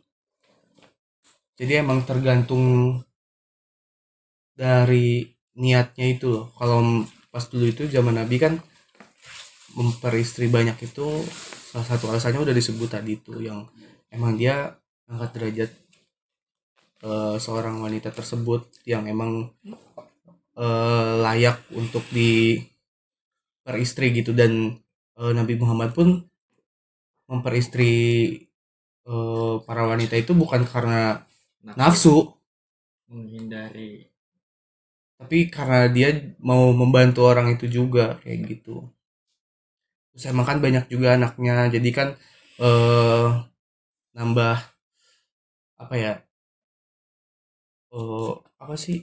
Jadi emang tergantung dari niatnya itu loh. Kalau pas dulu itu zaman nabi kan memperistri banyak itu salah satu alasannya udah disebut tadi itu yang emang dia angkat derajat eh, seorang wanita tersebut yang emang eh, layak untuk di peristri gitu. Dan eh, Nabi Muhammad pun memperistri eh, para wanita itu bukan karena nafsu. menghindari. Tapi karena dia mau membantu orang itu juga kayak gitu. Terus emang kan banyak juga anaknya. Jadi kan eh nambah apa ya eh apa sih?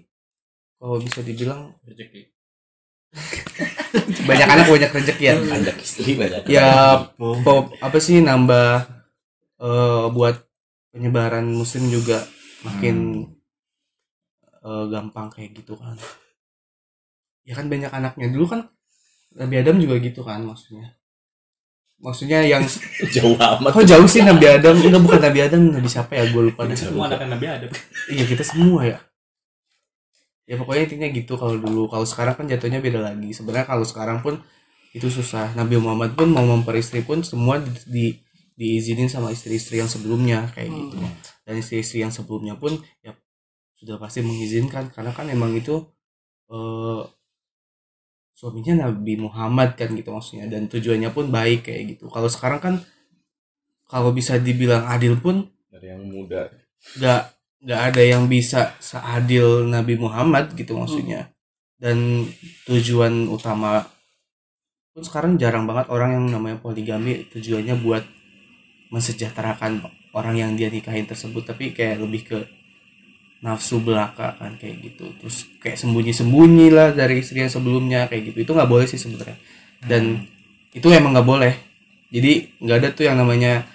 Kalau bisa dibilang rezeki banyak anak banyak rezeki ya banyak istri banyak ya po- apa sih nambah eh buat penyebaran muslim juga makin eh, gampang kayak gitu kan. Ya kan banyak anaknya. Dulu kan Nabi Adam juga gitu kan maksudnya. Maksudnya yang jauh amat. Kok jauh sih Nabi Adam? Enggak bukan Nabi Adam Nabi siapa ya? Gue lupa deh. Semua anak Nabi ada iya kita semua ya ya pokoknya intinya gitu. Kalau dulu kalau sekarang kan jatuhnya beda lagi. Sebenarnya kalau sekarang pun itu susah. Nabi Muhammad pun mau memperistri pun semua di, di- diizinin sama istri-istri yang sebelumnya kayak Hmm. gitu. Dan istri-istri yang sebelumnya pun ya sudah pasti mengizinkan. Karena kan emang itu eh, suaminya Nabi Muhammad kan gitu maksudnya. Dan tujuannya pun baik kayak gitu. Kalau sekarang kan kalau bisa dibilang adil pun dari yang muda. nggak nggak ada yang bisa seadil Nabi Muhammad gitu maksudnya. Dan tujuan utama pun sekarang jarang banget orang yang namanya poligami tujuannya buat mensejahterakan orang yang dia nikahin tersebut tapi kayak lebih ke nafsu belaka kan kayak gitu. Terus kayak sembunyi-sembunyi lah dari istri yang sebelumnya kayak gitu. Itu nggak boleh sih sebenarnya. Dan itu emang nggak boleh. Jadi nggak ada tuh yang namanya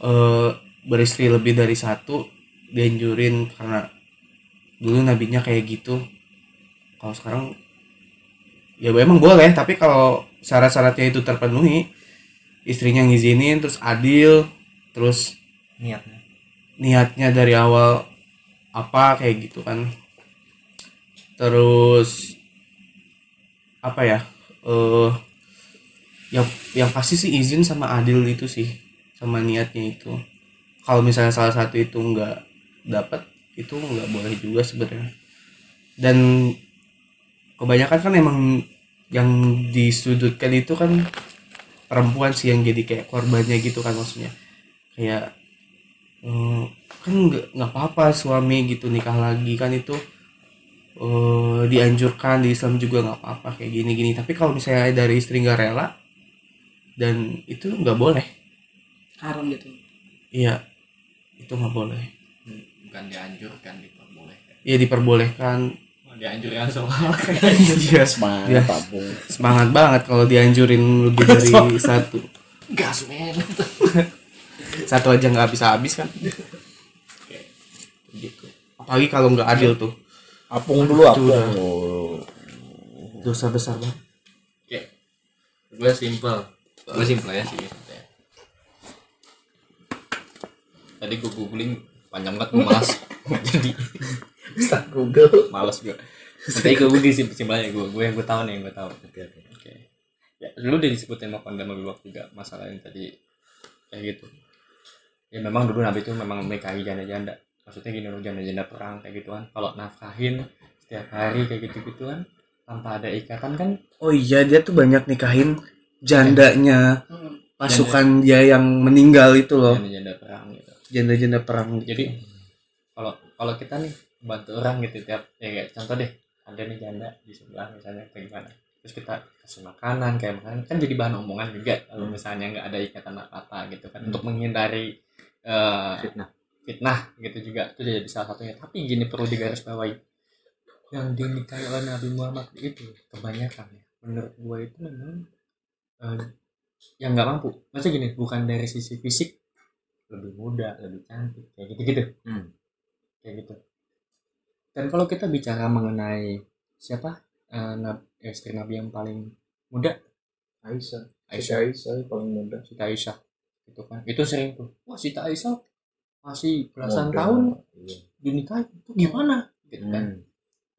eh, beristri lebih dari satu dianjurin karena dulu nabinya kayak gitu. Kalau sekarang ya emang boleh tapi kalau syarat-syaratnya itu terpenuhi istrinya ngizinin terus adil terus niatnya. niatnya dari awal apa kayak gitu kan. Terus apa ya eh yang yang pasti sih izin sama adil itu sih sama niatnya itu. Kalau misalnya salah satu itu nggak dapat itu nggak boleh juga sebenarnya. Dan kebanyakan kan emang yang disudutkan itu kan perempuan sih yang jadi kayak korbannya gitu kan maksudnya. Kayak eh, kan nggak apa-apa suami gitu nikah lagi kan itu eh, dianjurkan di Islam juga nggak apa-apa kayak gini-gini. Tapi kalau misalnya dari istri nggak rela dan itu nggak boleh. Haram gitu. Iya itu nggak boleh bukan dianjurkan diperbolehkan. Ya diperbolehkan. Dianjurkan soal iya semangat. Pak Bung. semangat banget kalau dianjurin lebih dari satu. Gas men satu aja nggak bisa habis kan? Gitu. Apalagi kalau nggak adil tuh. Apung dulu apung. udah. Dosa besar banget. Oke. Gue simple gue simple ya sih tadi gue googling panjang banget gue malas. Jadi Start Google. malas gue nanti gue simpel aja gue gue yang gue tahu nih yang gue tahu. Oke oke oke. Ya dulu udah disebutin sama Konda Mabibok juga masalah yang tadi. Kayak gitu. Ya memang dulu Nabi itu memang menikahi janda-janda. Maksudnya gini loh janda-janda perang kayak gituan. Kalau nafkahin setiap hari kayak gitu gituan tanpa ada ikatan kan? Oh iya dia tuh banyak nikahin jandanya. Hmm. pasukan dia yang meninggal itu loh. Janda-janda perang gitu janda-janda perang. Gitu. jadi kalau kalau kita nih bantu orang gitu tiap ya kayak contoh deh ada nih janda di sebelah misalnya kayak gimana? Terus kita kasih makanan kayak makanan kan jadi bahan omongan juga kalau misalnya nggak ada ikatan apa apa gitu kan untuk menghindari eh, fitnah. fitnah gitu juga itu jadi salah satunya. Tapi gini perlu digarisbawahi yang dinikahi oleh Nabi Muhammad itu kebanyakan ya menurut gue itu memang eh, yang nggak mampu. Maksudnya gini bukan dari sisi fisik lebih muda lebih cantik kayak gitu gitu Hmm. kayak gitu. Dan kalau kita bicara mengenai siapa? Eh, Nab- istri Nabi yang paling muda? Aisyah. Aisyah. Aisyah paling muda. Siti Aisyah. Gitu kan. Itu sering tuh. Wah Siti Aisyah masih belasan Muda. tahun Iya. dinikahi itu gimana? Gitu kan.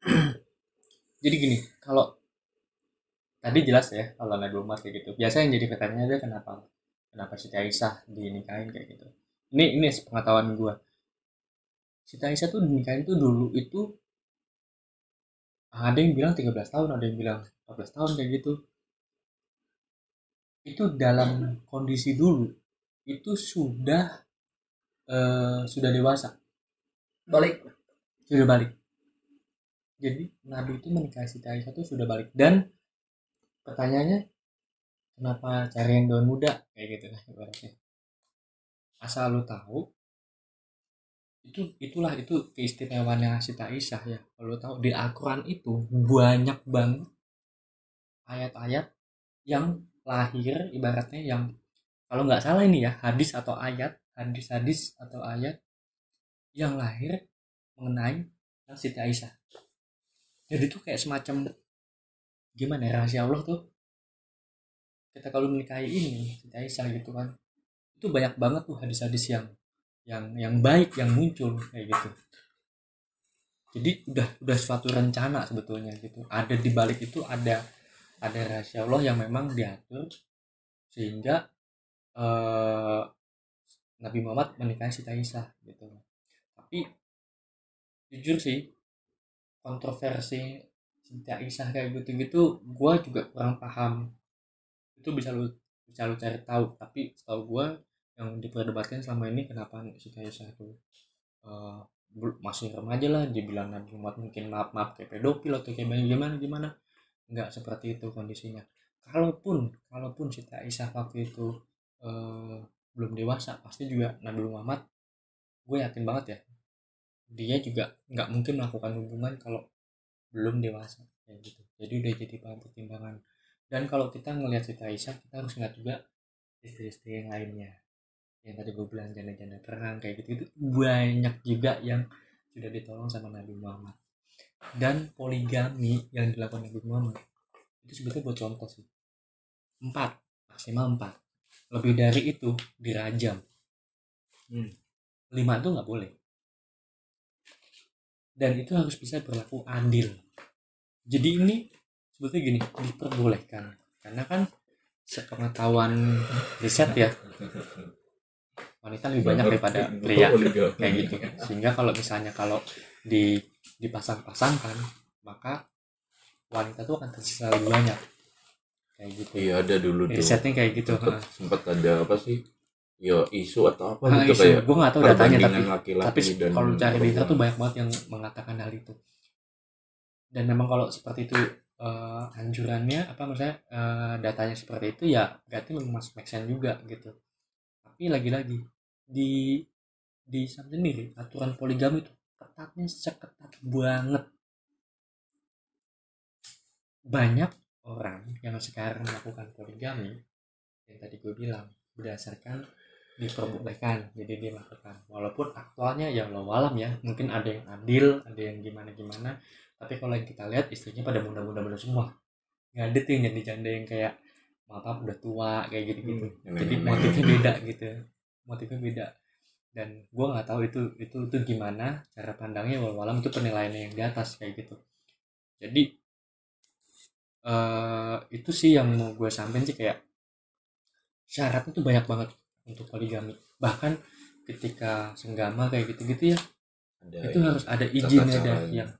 Hmm. jadi gini kalau tadi jelas ya kalau Nabi Muhammad kayak gitu. Biasa yang jadi pertanyaan dia kenapa? Kenapa Siti Aisyah dinikahin kayak gitu ini ini pengetahuan gua. Siti Aisyah tuh dinikahin tuh dulu itu ada yang bilang 13 tahun ada yang bilang 14 tahun kayak gitu. Itu dalam kondisi dulu itu sudah eh, sudah dewasa. Balik. Sudah balik. Jadi Nabi itu menikahi Siti Aisyah itu sudah balik. Dan pertanyaannya kenapa cari yang daun muda? Kayak gitu lah ibaratnya asal lu tahu itu itulah itu keistimewaannya Siti Aisyah ya kalau tahu di Al-Quran itu banyak banget ayat-ayat yang lahir ibaratnya yang kalau nggak salah ini ya hadis atau ayat hadis-hadis atau ayat yang lahir mengenai yang Siti Aisyah. Jadi itu kayak semacam gimana ya rahasia Allah tuh. Kita kalau menikahi ini Siti Aisyah gitu kan. Itu banyak banget tuh hadis-hadis yang yang yang baik yang muncul kayak gitu. Jadi udah udah suatu rencana sebetulnya gitu. Ada di balik itu ada ada rahasia Allah yang memang diatur sehingga eh Nabi Muhammad menikahi Siti Aisyah gitu tapi jujur sih kontroversi Siti Aisyah kayak gitu-gitu gue juga kurang paham itu bisa lu bisa lu cari tahu tapi setahu gue yang diperdebatkan selama ini kenapa Siti Aisyah itu bel- masih remaja lah dibilang Nabi Muhammad mungkin maaf maaf kayak pedofil atau kayak gimana gimana. Nggak seperti itu kondisinya. Kalaupun kalaupun Siti Aisyah waktu itu eh, belum dewasa pasti juga Nabi Muhammad gue yakin banget ya dia juga nggak mungkin melakukan hubungan kalau belum dewasa kayak gitu. Jadi udah jadi bahan pertimbangan. Dan kalau kita ngelihat Siti Aisyah kita harus ngeliat juga istri-istri yang lainnya yang tadi gue bilang janda-janda perang kayak gitu itu banyak juga yang sudah ditolong sama Nabi Muhammad. Dan poligami yang dilakukan Nabi Muhammad itu sebetulnya buat contoh sih. Empat maksimal empat. Lebih dari itu dirajam. Hmm. lima itu nggak boleh. Dan itu harus bisa berlaku adil. Jadi ini sebetulnya gini diperbolehkan. Karena kan sepengetahuan riset ya wanita lebih banyak daripada pria. Kayak gitu. Sehingga kalau misalnya kalau di dipasang-pasangkan maka wanita tuh akan tersisa lebih banyak. Kayak gitu. Iya ada dulu tuh. risetnya kayak gitu sempat, sempat ada apa sih? Ya isu atau apa Ah, gitu isu. kayak gue nggak tahu datanya tapi perbandingan laki-laki tapi kalau cari internet tuh banyak banget yang mengatakan hal itu. Dan memang kalau seperti itu eh, anjurannya apa maksudnya eh, datanya seperti itu ya berarti memang masuk make sense juga gitu. Tapi lagi-lagi di di Islam sendiri aturan poligami itu ketatnya seketat banget. Banyak orang yang sekarang melakukan poligami yang tadi gue bilang berdasarkan diperbolehkan jadi dia lakukan walaupun aktualnya ya Allah alam ya mungkin ada yang adil ada yang gimana gimana tapi kalau yang kita lihat istrinya pada muda-muda muda semua. Nggak ada tuh yang jadi janda yang kayak maaf udah tua kayak gitu gitu Hmm, jadi motifnya beda gitu motifnya beda. Dan gue nggak tahu itu itu itu gimana cara pandangnya walau alam itu penilaiannya yang di atas kayak gitu. Jadi eh itu sih yang mau gue sampein sih kayak syaratnya tuh banyak banget untuk poligami. Bahkan ketika senggama kayak gitu-gitu ya ada itu harus ada izinnya dah yang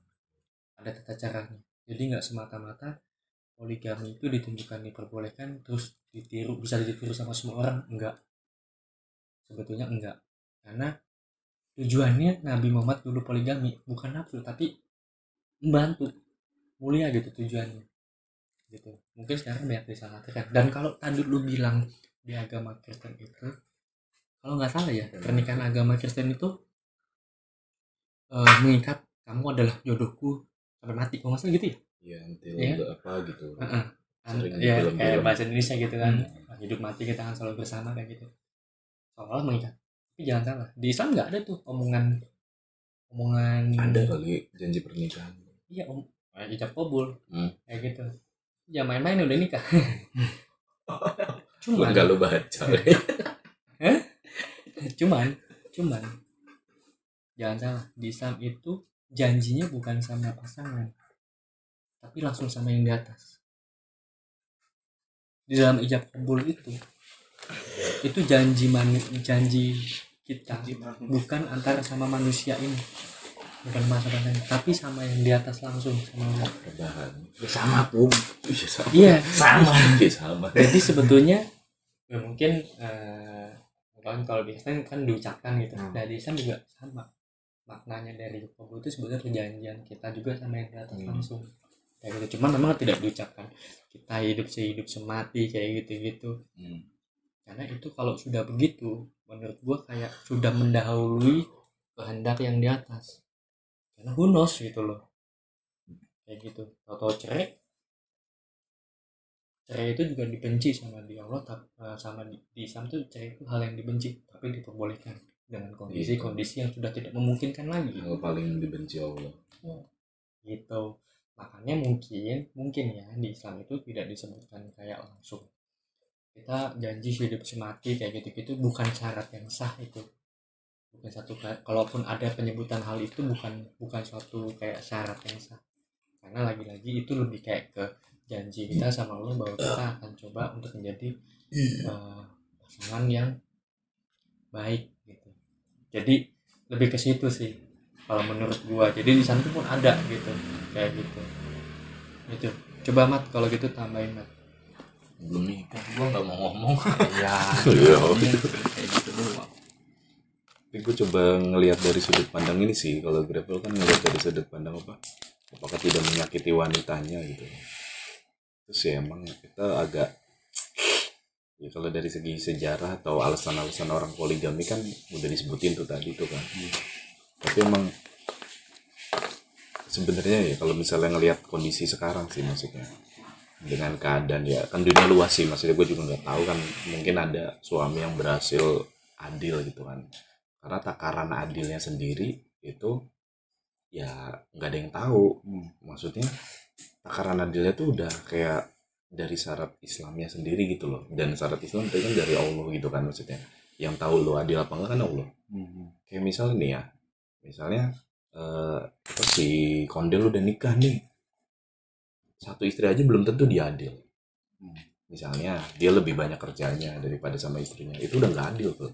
ada tata caranya. Jadi nggak semata-mata poligami itu ditunjukkan diperbolehkan terus ditiru bisa ditiru sama semua orang enggak sebetulnya enggak. Karena tujuannya Nabi Muhammad dulu poligami bukan nafsu tapi membantu mulia gitu tujuannya gitu. Mungkin sekarang banyak disalahartikan dan kalau tadi lu bilang di agama Kristen itu kalau nggak salah ya pernikahan agama Kristen itu eh, mengikat kamu adalah jodohku sampai mati. Kalau nggak salah gitu ya? Ya until Iya. apa gitu. An- Sering di ya kayak bahasa Indonesia gitu kan. Hmm. hidup mati kita akan selalu bersama kayak gitu seolah mengikat tapi jangan salah. Di Islam nggak ada tuh omongan omongan ada kali janji pernikahan. Iya om kayak ijab kabul. Hmm. kayak gitu. Ya main-main udah nikah. Cuman enggak lu baca. Cuman cuman. Jangan salah. Di Islam itu janjinya bukan sama pasangan. Tapi langsung sama yang di atas. Di dalam ijab kabul itu itu janji manu, janji kita bukan antara sama manusia ini. Bukan sama pasangan tapi sama yang di atas langsung sama Ya sama pun iya sama. Iya. Sama. Iya sama. Jadi sebetulnya ya mungkin kan kalau di Islam kan diucapkan gitu. Hmm. di Islam juga sama. Maknanya dari kabul itu sebetulnya perjanjian kita juga sama yang di atas Hmm. langsung. Kayak gitu. Cuman memang tidak diucapkan. Kita hidup sehidup semati kayak gitu gitu Hmm. Karena itu kalau sudah begitu menurut gua kayak sudah mendahului kehendak yang di atas. Karena who knows gitu loh. Kayak gitu. Atau cerai. Cerai itu juga dibenci sama di Allah eh, sama di, di Islam tuh cerai itu hal yang dibenci tapi diperbolehkan dengan kondisi-kondisi yang sudah tidak memungkinkan lagi. Hal paling dibenci Allah. Gitu. Makanya mungkin mungkin ya di Islam itu tidak disebutkan kayak langsung kita janji hidup semati kayak gitu-gitu bukan syarat yang sah itu. Bukan satu ka- kalaupun ada penyebutan hal itu bukan bukan suatu kayak syarat yang sah. Karena lagi-lagi itu lebih kayak ke janji kita sama Allah bahwa kita akan coba untuk menjadi eh, pasangan yang baik gitu. Jadi lebih ke situ sih kalau menurut gua. Jadi di sana pun ada gitu. Kayak gitu. Itu. Coba mat kalau gitu tambahin mat belum nikah. Gua nggak mau ngomong. Ya Iya. kayak gitu doang. Tapi gue coba ngelihat dari sudut pandang ini sih. Kalau gravel kan ngelihat dari sudut pandang apa? Apakah tidak menyakiti wanitanya gitu? Terus ya emang kita agak ya kalau dari segi sejarah atau alasan-alasan orang poligami kan udah disebutin tuh tadi tuh kan. Tapi emang sebenarnya ya kalau misalnya ngelihat kondisi sekarang sih maksudnya dengan keadaan ya kan dunia luas sih maksudnya gue juga nggak tahu kan mungkin ada suami yang berhasil adil gitu kan. Karena takaran adilnya sendiri itu ya nggak ada yang tahu. Maksudnya takaran adilnya tuh udah kayak dari syarat Islamnya sendiri gitu loh. Dan syarat Islam itu kan dari Allah gitu kan maksudnya. Yang tahu lo adil apa enggak kan Allah. Kayak misalnya nih ya misalnya eh apa si kondel udah nikah nih satu istri aja belum tentu dia adil. Misalnya dia lebih banyak kerjanya daripada sama istrinya. Itu udah nggak adil tuh.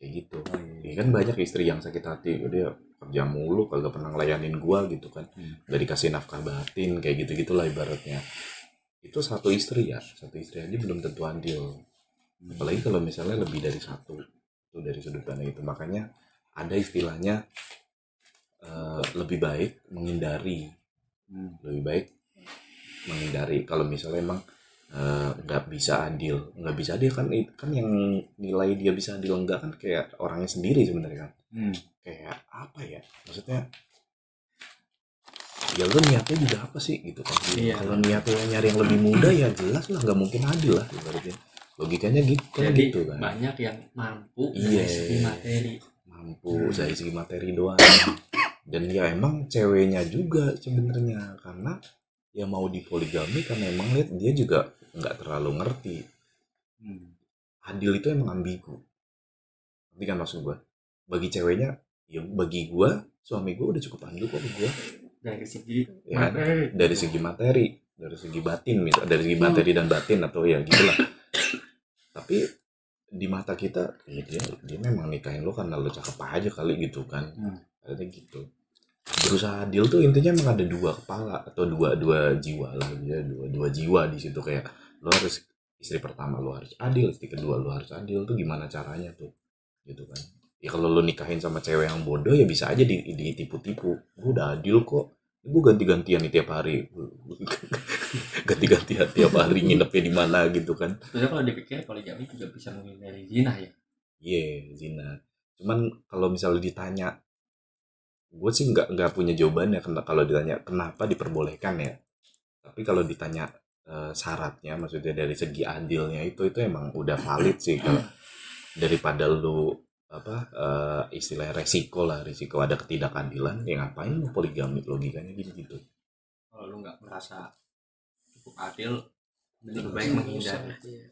Kayak gitu. Ya kan banyak istri yang sakit hati. Dia kerja mulu kagak pernah ngelayanin gua gitu kan. Nggak dikasih nafkah batin kayak gitu gitulah ibaratnya. Itu satu istri ya. Satu istri aja belum tentu adil. Apalagi kalau misalnya lebih dari satu. Itu dari sudut pandang itu. Makanya ada istilahnya eh, lebih baik menghindari. Lebih baik menghindari. Kalau misalnya emang eh, nggak bisa adil nggak bisa adil kan kan yang nilai dia bisa adil enggak kan kayak orangnya sendiri sebenarnya kan. Kayak apa ya maksudnya ya lu niatnya juga apa sih gitu kan. Iya. kalau niatnya nyari yang lebih mudah ya jelas lah nggak mungkin adil lah ibaratnya. Logikanya gitu kan jadi gitu kan. banyak yang mampu Iya. dari segi materi. Mampu dari segi materi doang. Dan ya emang ceweknya juga sebenarnya karena ya mau dipoligami karena emang lihat dia juga nggak terlalu ngerti. Adil itu emang ambigu. Nanti kan maksud gua? Bagi ceweknya ya bagi gua suami gua udah cukup adil kok gua. Dari segi Ya, materi. dari segi materi dari segi batin misal dari segi materi dan batin atau ya gitulah. Tapi di mata kita ya dia dia memang nikahin lo karena lo cakep aja kali gitu kan. Hmm. Kayaknya gitu berusaha adil tuh intinya emang ada dua kepala atau dua dua jiwa lah ya. Dua dua jiwa di situ kayak lo harus istri pertama lo harus adil istri kedua lo harus adil. Tuh gimana caranya tuh? Gitu kan. Ya kalau lo nikahin sama cewek yang bodoh ya bisa aja di- ditipu-tipu. Gue udah adil kok. Gue ganti-gantian nih tiap hari. Ganti-gantian tiap hari nginepnya di mana gitu kan. Sebenarnya kalau dipikir poligami juga bisa menghindari zina ya. Iya, zina. Cuman kalau misalnya ditanya, gue sih nggak nggak punya jawabannya kena- kalau ditanya kenapa diperbolehkan ya. Tapi kalau ditanya eh, syaratnya, maksudnya dari segi adilnya itu itu emang udah valid sih kalau daripada lu apa eh, istilah resiko lah resiko ada ketidakadilan ya ngapain lu poligami logikanya gitu gitu kalau lu nggak merasa cukup adil lebih baik menghindari Iya.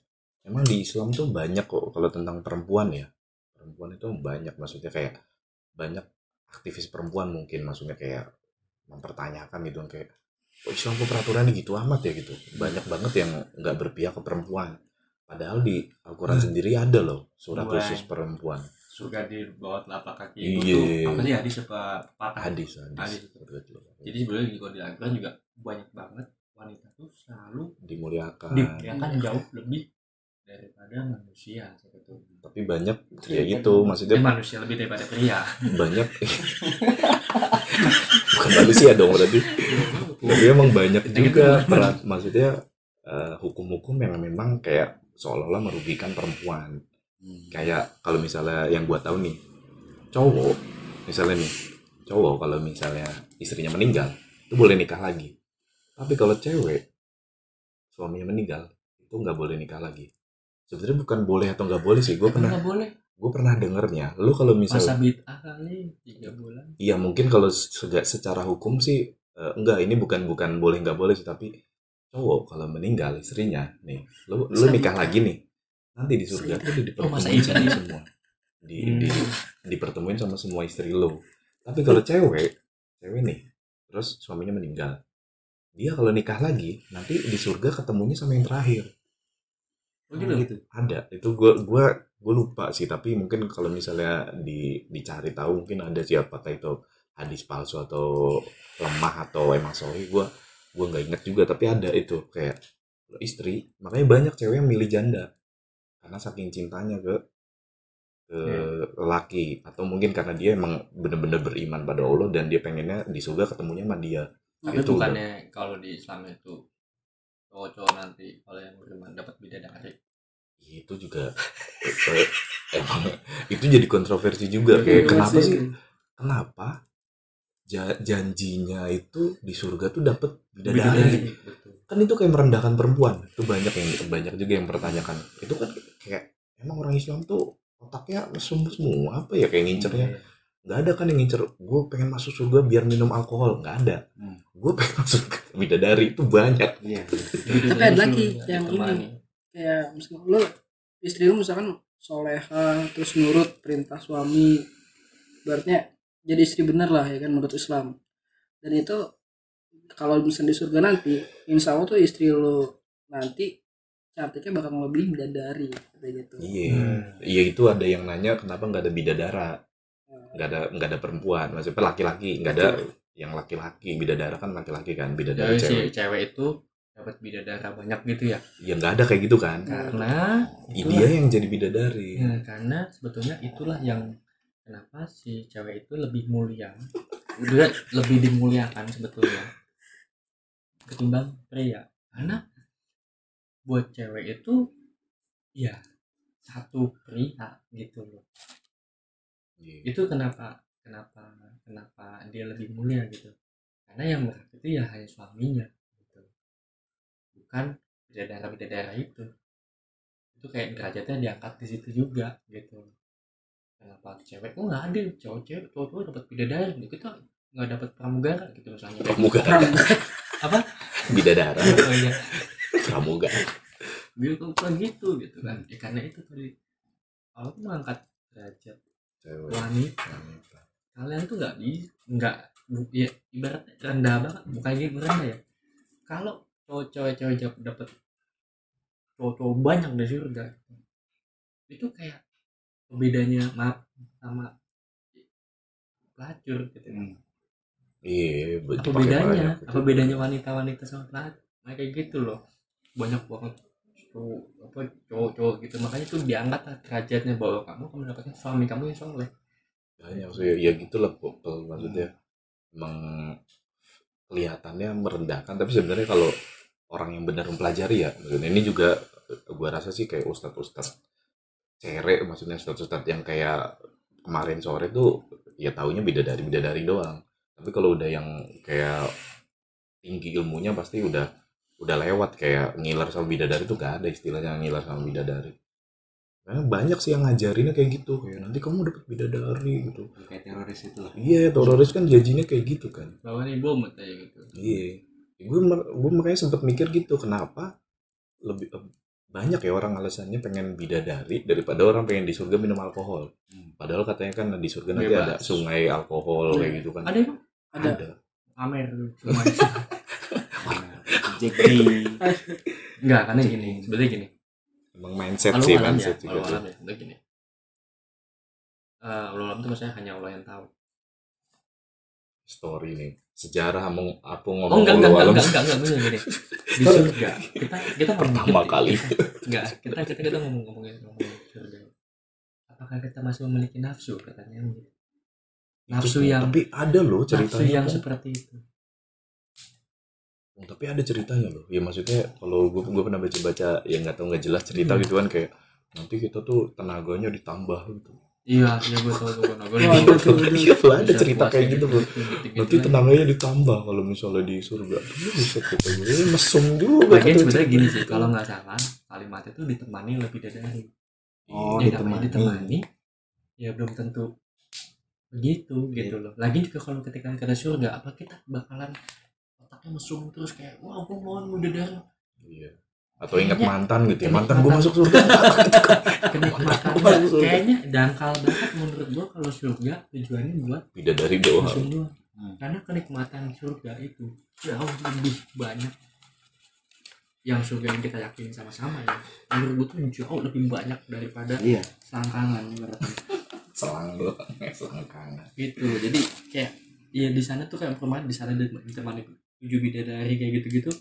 Emang di Islam tuh banyak kok kalau tentang perempuan ya. Perempuan itu banyak maksudnya kayak banyak aktivis perempuan mungkin maksudnya kayak mempertanyakan gitu kayak oh Islam kok peraturannya gitu amat ya gitu. Banyak banget yang nggak berpihak ke perempuan. Padahal di Al-Quran sendiri ada loh surat Wah. khusus perempuan. surga di bawah telapak kaki Iya. itu apa sih hadis apa patah Hadis, hadis. Hadis. Betul. jadi sebenarnya di di Al-Quran juga banyak banget wanita tuh selalu Dimuliakan. dimuliakan jauh lebih daripada manusia sebetulnya Tapi banyak ya itu maksudnya Dan manusia lebih daripada pria. Banyak. Bukan manusia dong berarti. Tapi emang banyak juga peran maksudnya eh, hukum-hukum yang memang kayak seolah-olah merugikan perempuan. Kayak kalau misalnya yang gua tahu nih cowok misalnya nih cowok kalau misalnya istrinya meninggal itu boleh nikah lagi. Tapi kalau cewek suaminya meninggal itu nggak boleh nikah lagi sebenarnya bukan boleh atau nggak boleh sih gue pernah nggak boleh. gue pernah dengernya lu kalau misalnya masa bid'ah kali tiga bulan. Iya mungkin kalau secara hukum sih eh, enggak ini bukan bukan boleh nggak boleh sih tapi cowok kalau meninggal istrinya nih lu lu Masa nikah nikah? lagi nih nanti di surga tuh Oh, dipertemuin iya? sama semua. Di, Hmm. di dipertemuin sama semua istri lo tapi kalau cewek cewek nih terus suaminya meninggal dia kalau nikah lagi nanti di surga ketemunya sama yang terakhir oh gitu? Ada. Itu gua gua gue lupa sih. Tapi mungkin kalau misalnya di dicari tahu mungkin ada sih apakah itu hadis palsu atau lemah atau emang sorry gue gue nggak inget juga. Tapi ada itu kayak istri makanya banyak cewek yang milih janda. Karena saking cintanya ke ke lelaki. Atau mungkin karena dia emang bener-bener beriman pada Allah dan dia pengennya di surga ketemunya sama dia. Tapi Itu bukannya kalau di Islam itu cowok-cowok nanti kalau yang beriman dapat bidadari itu juga eh, emang itu jadi kontroversi juga kayak kenapa sih. kenapa ja- janjinya itu di surga tuh dapat bidadari? Betul. Kan itu kayak merendahkan perempuan. Itu banyak yang banyak juga yang mempertanyakan. Itu kan kayak emang orang Islam tuh otaknya mesum semua apa ya kayak ngincernya? Nggak ada kan yang ngincer gue pengen masuk surga biar minum alkohol. Nggak ada. Hmm. gue pengen masuk bidadari itu banyak. Iya Tapi ada lagi yang Ditemani. kayak misalkan lo istri lu misalkan soleha terus nurut perintah suami. Berarti jadi istri bener lah ya kan menurut Islam. Dan itu kalau misalnya di surga nanti insya Allah tuh istri lu nanti cantiknya bakal ngelebihin bidadari kayak gitu. Iya. Hmm. iya itu ada yang nanya kenapa nggak ada bidadara? Nggak ada nggak ada perempuan. Maksudnya laki-laki nggak ada yang laki-laki. Bidadara kan laki-laki kan bidadara Jadi si cewek. cewek itu dapat bidadara banyak gitu ya? Ya nggak ada kayak gitu kan. Karena itulah- dia yang jadi bidadari. Ya, karena sebetulnya itulah yang kenapa si cewek itu lebih mulia. Dia lebih dimuliakan sebetulnya ketimbang pria. Karena buat cewek itu ya satu pria gitu loh. Iya. itu kenapa kenapa kenapa dia lebih mulia gitu? Karena yang berhak itu ya hanya suaminya bukan bidadara bidadara itu. Itu kayak derajatnya diangkat di situ juga gitu. Kenapa cewek kok nggak ada cowok cewek cowok cowok dapat bidadari kita nggak dapat pramugara gitu misalnya. Pramugara. Apa? Bidadara. Oh iya. Pramugara. Biar kok gitu gitu kan. Ya, karena itu tadi. Allah tuh mengangkat derajat cewek. wanita kalian tuh nggak di nggak ya ibaratnya rendah banget bukan gitu rendah ya. Kalau cowok cewek cewek dapat cowok cowok banyak dari surga. Itu kayak bedanya maaf sama pelacur gitu. Iya apa bedanya? apa bedanya wanita wanita sama pelacur? Nah, kayak gitu loh. Banyak banget cowok apa cowok cowok gitu. Makanya tuh diangkat lah derajatnya bahwa kamu kamu mendapatkan suami kamu yang soleh. Banyak sih ya gitulah popel maksudnya. Emang kelihatannya merendahkan. Tapi sebenarnya kalau orang yang benar mempelajari ya maksudnya ini juga gua rasa sih kayak ustadz ustadz cere maksudnya ustadz ustadz yang kayak kemarin sore tuh ya taunya bidadari bidadari doang. Tapi kalau udah yang kayak tinggi ilmunya pasti udah udah lewat. Kayak ngiler sama bidadari tuh gak ada istilahnya ngiler sama bidadari karena banyak sih yang ngajarinnya kayak gitu kayak nanti kamu dapat bidadari gitu kayak teroris itu lah Iya, teroris kan janjinya kayak gitu kan. bawa nih bom kayak gitu Iya. Gue gue makanya sempat mikir gitu, kenapa lebih eh, banyak ya orang alasannya pengen bidadari daripada orang pengen di surga minum alkohol. Hmm. Padahal katanya kan di surga nanti Bebas. ada sungai alkohol kayak gitu kan. ada emang Ada. Amer cuma Jack D enggak karena gini sebenarnya gini Emang mindset sih, alam ya mindset juga alam ya sebenarnya gini Eh, Allah alam itu maksudnya hanya Allah yang tahu Story nih. Sejarah mau apa oh ngomong enggak enggak walau enggak alam. enggak enggak enggak, enggak, gini di surga kita kita ngomong Pertama kita- kali. enggak kita kita kita ngomong ngomongin ngomongin surga apakah kita masih memiliki nafsu katanya nafsu Itu- yang tapi ada loh nafsu ceritanya. yang kok. seperti itu Oh, tapi ada ceritanya loh. Ya maksudnya kalau gue gue pernah baca-baca yang nggak tahu nggak jelas cerita Hmm. gitu kan kayak nanti kita tuh tenaganya ditambah gitu. iya iya gue tahu gue ada tuh, ada. Iya, lah, ada cerita kayak gitu bro. gitu-gitu Nanti tenaganya ditambah kalau misalnya di surga. Iya, bisa kita gue mesum juga. Lagian kata sebenarnya gini sih, kalau nggak salah kalimat itu ditemani lebih dari oh ya, ditemani ditemani ya belum tentu begitu gitu loh. Lagi juga kalau ketika kita ke surga, apa kita bakalan mesum terus kayak wah aku mohon udah dari Iya. Atau ingat mantan gitu ya. Mantan gue mantan. masuk surga. kenikmatan kayaknya dangkal banget menurut gua kalau surga tujuannya buat doang. mesum doang. Hmm. Karena kenikmatan surga itu jauh lebih banyak yang surga yang kita yakini sama-sama ya menurut gue tuh jauh lebih banyak daripada iya selangkangan ibaratnya selang doang selangkangan gitu jadi kayak ya di sana tuh kayak perumahan di sana ditemani tujuh bidadari kayak gitu-gitu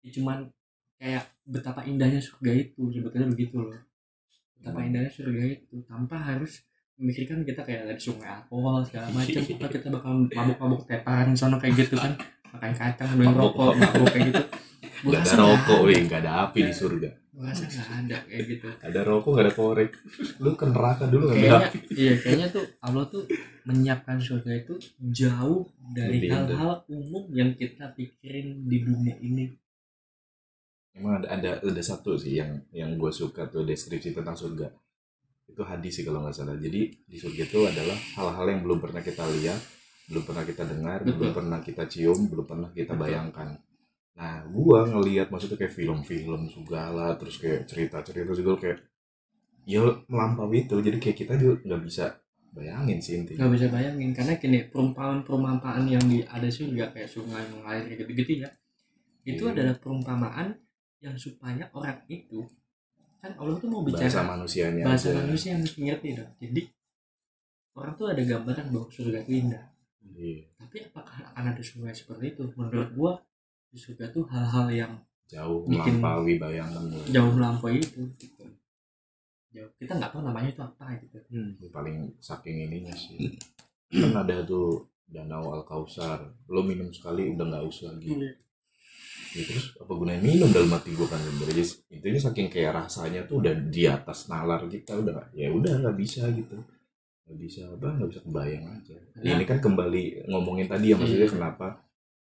ya cuman kayak betapa indahnya surga itu sebetulnya begitu loh. Betapa Hmm. indahnya surga itu tanpa harus memikirkan kita kayak ada sungai alkohol segala macam kita kita bakal mabuk-mabuk teparan sana kayak gitu kan makan kacang minum rokok mabuk kayak gitu Gak ada rokok, weh, gak ada api di surga. Nggak ada kayak gitu Ada rokok, gak ada korek. Lu ke neraka dulu gak ada api. iya kayaknya tuh Allah tuh menyiapkan surga itu jauh dari hal-hal umum yang kita pikirin di dunia ini Emang ada, ada ada satu sih yang yang gue suka tuh deskripsi tentang surga. Itu hadis sih kalau nggak salah. Jadi di surga itu adalah hal-hal yang belum pernah kita lihat, belum pernah kita dengar, Betul. belum pernah kita cium, belum pernah kita bayangkan. Nah, gua ngelihat maksudnya kayak film-film segala, terus kayak cerita-cerita juga kayak ya melampaui itu. Jadi kayak kita juga nggak bisa bayangin sih intinya. nggak bisa bayangin karena gini perumpamaan perumpamaan yang di ada surga kayak sungai mengalir kayak gitu-gitu ya itu Iya. adalah perumpamaan yang supaya orang itu kan Allah tuh mau Bahasa bicara manusianya bahasa aja. manusia yang ngerti dong jadi orang tuh ada gambaran bahwa surga itu indah Iya, tapi apakah akan ada surga seperti itu menurut gua di surga tuh hal-hal yang jauh Bikin- melampaui bayangan jauh melampaui itu gitu. jauh kita nggak tahu namanya itu apa gitu. Yang paling saking ininya sih. Kan ada tuh danau al kausar lo minum sekali udah nggak usah lagi. Ya, terus apa gunanya minum dalam hati gue kan? Sebenarnya Jadi, intinya saking kayak rasanya tuh udah di atas nalar kita udah ya udah nggak bisa gitu. Nggak bisa apa nggak bisa kebayang aja. Iya. ini kan kembali ngomongin tadi ya maksudnya Iya. kenapa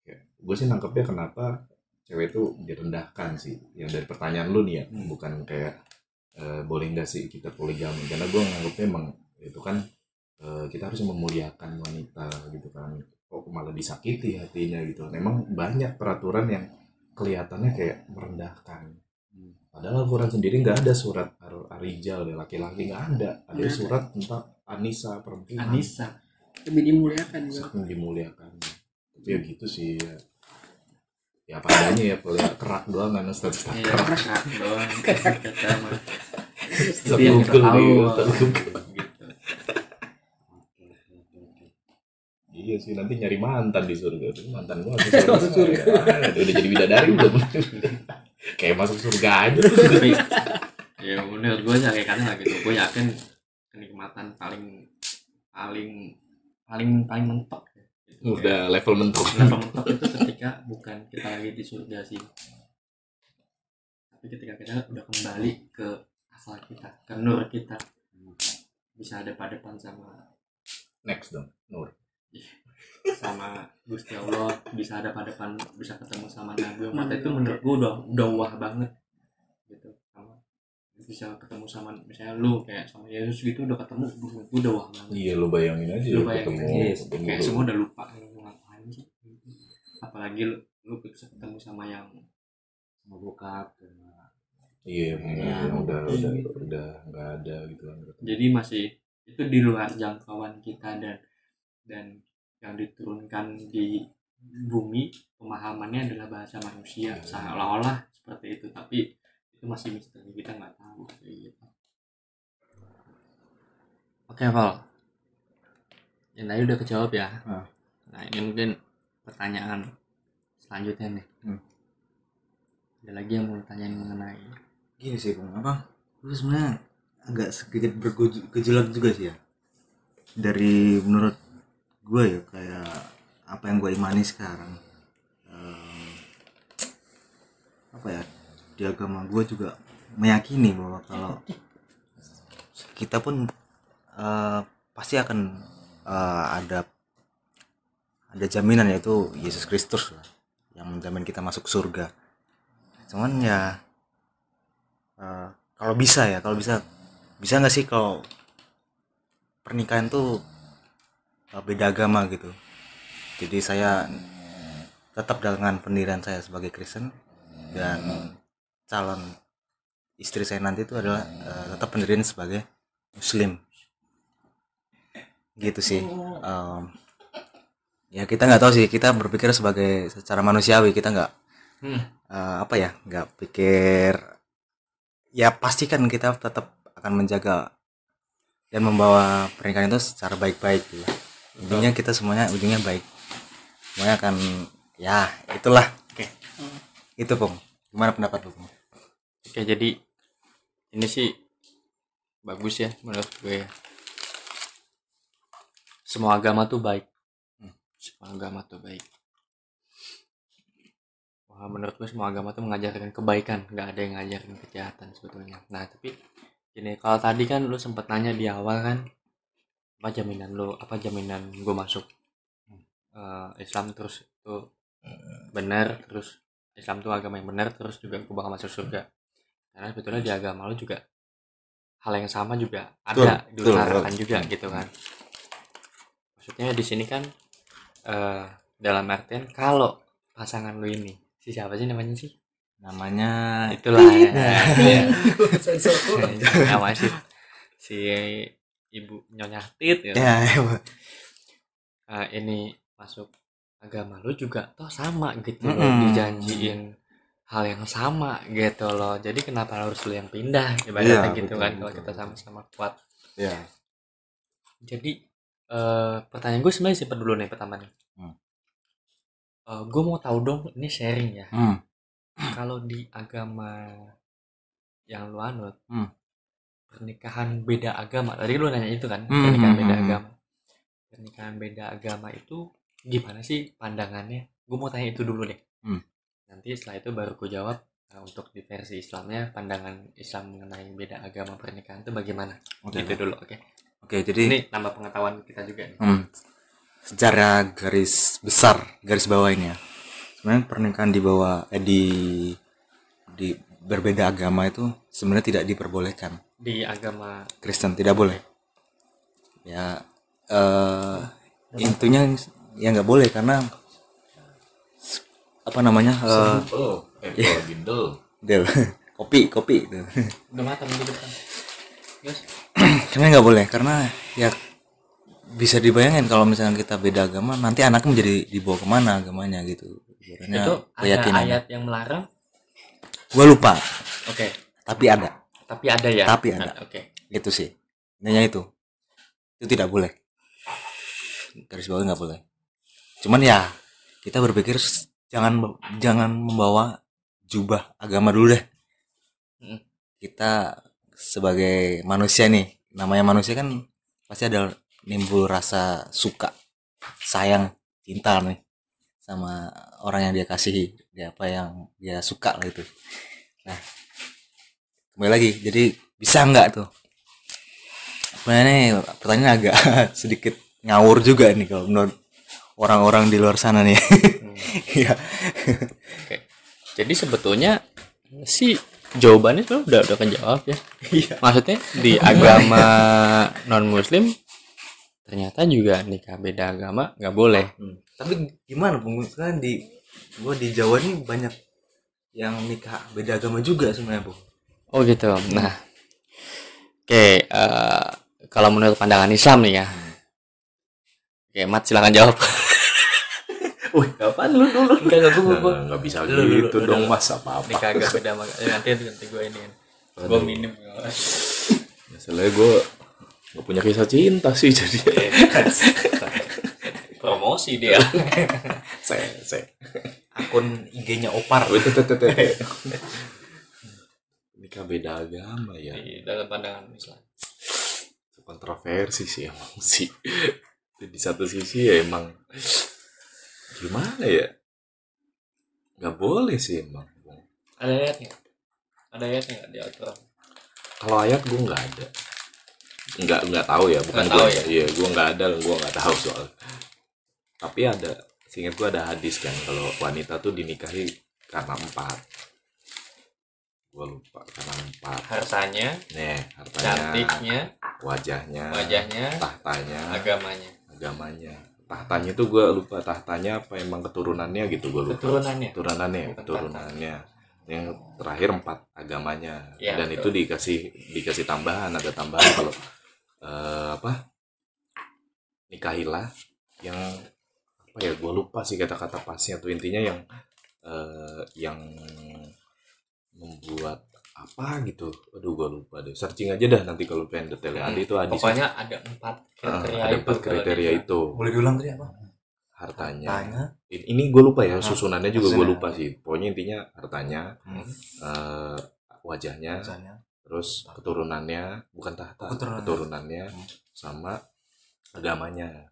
ya, gue sih nangkepnya kenapa cewek tuh direndahkan sih yang dari pertanyaan lu nih ya Hmm. bukan kayak eh, boleh nggak sih kita poligami? Karena gue nganggapnya emang itu kan eh, kita harus memuliakan wanita gitu kan. Kok malah disakiti hatinya gitu. Memang banyak peraturan yang kelihatannya kayak merendahkan. Padahal Al-Quran sendiri nggak ada surat ar- arijal ya laki-laki nggak ada. Ada ada. surat tentang Anissa perempuan. Anissa. Lebih dimuliakan juga. Dimuliakan ya gitu sih ya, ya apa adanya ya pelihara kerak doang kan Ustaz iya kerak doang kata mah Ustaz itu yang kita tahu gitu Iya sih nanti nyari mantan di surga tuh mantan gua masuk surga. surga. udah jadi bidadari belum? Kayak masuk surga aja. ya menurut gue ya kayak lah gitu gue yakin kenikmatan paling paling paling paling mentok ya. Udah level mentok. Level mentok itu ketika bukan kita lagi di surga sih tapi ketika kita udah kembali ke asal kita ke nur kita bisa ada depan sama Next dong. Nur. sama Gusti Allah bisa ada depan bisa ketemu sama Nabi Muhammad itu menurut gue udah udah wah banget gitu bisa ketemu sama misalnya lu kayak sama Yesus gitu udah ketemu gue udah wah banget Iya lu bayangin aja lu lu bayangin ketemu aja ketemu kayak lu. semua udah lupa lu ngapain sih apalagi lu, lu bisa ketemu sama yang sama bokap Iya, Ya, yang udah gitu. udah udah nggak ada gitu kan. jadi masih itu di luar jangkauan kita dan dan yang diturunkan di bumi pemahamannya adalah bahasa manusia Iya. seolah-olah seperti itu tapi itu masih misteri kita nggak tahu. Kayak gitu oke Val. Yang tadi udah kejawab ya. Ah. nah ini mungkin pertanyaan selanjutnya nih. Hmm. ada lagi yang mau tanyain mengenai? Gini sih bang. Apa? Gue sebenarnya agak sedikit bergejolak juga sih ya. Dari menurut gue ya kayak apa yang gue imani sekarang. Em, apa ya di agama gue juga meyakini bahwa kalau kita pun eh, pasti akan eh, ada ada jaminan yaitu Yesus Kristus yang menjamin kita masuk surga. Cuman ya Eh, kalau bisa ya kalau bisa bisa nggak sih kalau pernikahan tuh eh, beda agama gitu? Jadi saya tetap dengan pendirian saya sebagai Kristen dan calon istri saya nanti itu adalah eh, tetap pendirian sebagai Muslim. Gitu sih. Em, ya kita nggak tahu sih kita berpikir sebagai secara manusiawi kita nggak Hmm. eh, apa ya nggak pikir ya pastikan kita tetap akan menjaga dan membawa pernikahan itu secara baik-baik gitu. intinya kita semuanya ujungnya baik. Semuanya akan ya itulah. Oke. Itu pung gimana pendapat lu? Oke, jadi ini sih bagus ya menurut gue. ya. Semua agama tuh baik. Hmm. Semua agama tuh baik. Wah, menurut gue semua agama tuh mengajarkan kebaikan, nggak ada yang ngajarin kejahatan sebetulnya. Nah, tapi ini kalau tadi kan lu sempat nanya di awal kan apa jaminan lu, apa jaminan gue masuk eh, Islam terus itu benar terus Islam tuh agama yang benar terus juga gue bakal masuk surga karena sebetulnya di agama lu juga hal yang sama juga ada Betul, diutarakan betul. juga gitu kan maksudnya di sini kan eh dalam artian kalau pasangan lu ini si siapa sih namanya sih namanya itulah ya, ya. Namanya si si ibu nyonya tit ya. ya Eh, ini masuk agama lu juga toh sama gitu loh Mm-mm. dijanjiin hal yang sama gitu loh jadi kenapa harus lu yang pindah ibaratnya Iya, gitu betul, kan betul, kalau kita sama-sama kuat ya jadi eh pertanyaan gue sebenarnya simpen dulu nih pertama nih Hmm. gue mau tahu dong ini sharing ya hmm. kalau di agama yang lu anut Hmm. pernikahan beda agama tadi lu nanya itu kan Hmm, pernikahan hmm, beda hmm, hmm. agama pernikahan beda agama itu gimana sih pandangannya gue mau tanya itu dulu deh Hmm. nanti setelah itu baru gue jawab nah, untuk di versi Islamnya pandangan Islam mengenai beda agama pernikahan itu bagaimana oke itu dulu oke oke jadi ini nambah pengetahuan kita juga nih Hmm. Secara garis besar, garis bawah ini ya. Sebenarnya pernikahan di bawah eh, di di berbeda agama itu sebenarnya tidak diperbolehkan. di agama Kristen tidak boleh. Ya eh intinya ya nggak boleh karena apa namanya eh Oh, eh, gindel. Del, kopi kopi itu. udah matang di depan Yes. Sebenarnya nggak boleh karena ya bisa dibayangin kalau misalnya kita beda agama nanti anaknya menjadi dibawa ke mana agamanya gitu. Ibaratnya itu ada ayat yang melarang Gua lupa, oke tapi ada. tapi ada ya Tapi ada. oke Itu sih. Intinya itu. Itu tidak boleh. Garis bawah nggak boleh. Cuman ya kita berpikir jangan jangan membawa jubah agama dulu deh. Mm. Kita sebagai manusia nih, namanya manusia kan pasti ada nimbul rasa suka, sayang, cinta nih sama orang yang dia kasihi, dia apa yang dia suka lah itu. Nah, kembali lagi, jadi bisa nggak tuh? Sebenarnya nih, pertanyaan agak sedikit ngawur juga nih kalau menurut orang-orang di luar sana nih. Iya. Oke. Jadi sebetulnya sih jawabannya sebenarnya udah udah kejawab ya. Maksudnya di agama non muslim ternyata juga nikah beda agama nggak boleh. Tapi gimana pengusaha di gua di Jawa nih banyak yang nikah beda agama juga sebenarnya, Bu. Oh gitu. Nah, oke. eh, kalau menurut pandangan Islam nih ya. Oke, Mat silakan jawab. Wih, kapan lu dulu? Enggak, enggak, gue, gue, Nggak, nggak bisa Lu, gitu lu, dong lu. mas apa apa. nikah agak beda nanti nanti gue ini. Gue minum. Masalahnya gue nggak punya kisah cinta sih jadi. Promosi dia. saya, saya. Akun IG-nya Opar. Tete. Nikah beda agama ya. Di dalam pandangan Islam. Kontroversi sih emang sih. Di satu sisi ya emang gimana ya? Nggak boleh sih emang. Ada ayatnya? Ada ayatnya nggak di Al-Quran? Kalau ayat gue nggak ada. Nggak nggak tahu ya, bukan gue. tahu ya? Iya, gue nggak ada, gue nggak tahu soal. Tapi ada, seingat gue ada hadis kan kalau wanita tuh dinikahi karena empat. Gue lupa karena empat. Hartanya, Nih, hartanya, cantiknya, wajahnya, wajahnya, tahtanya, agamanya. agamanya. Tahtanya tuh gue lupa tahtanya apa emang keturunannya gitu gue lupa. Keturunannya. Keturunannya, Bukan keturunannya. Yang terakhir empat agamanya. Ya, Dan itu betul. dikasih dikasih tambahan ada tambahan kalau eh, apa nikahilah yang apa ya gue lupa sih kata-kata pasnya tuh intinya yang eh, yang membuat apa gitu? Aduh gue lupa deh. Searching aja dah nanti kalau pengen detailnya. Ada itu hadis pokoknya ada empat kriteria ada itu empat kriteria dia- itu. Boleh diulang tadi apa? Hartanya. Tanya ini, ini gue lupa ya Ah, susunannya juga gue lupa sih. Pokoknya intinya hartanya hmm. eh, wajahnya misalnya terus keturunannya bukan tahta Keturunan. keturunannya Hmm. sama agamanya. Ya.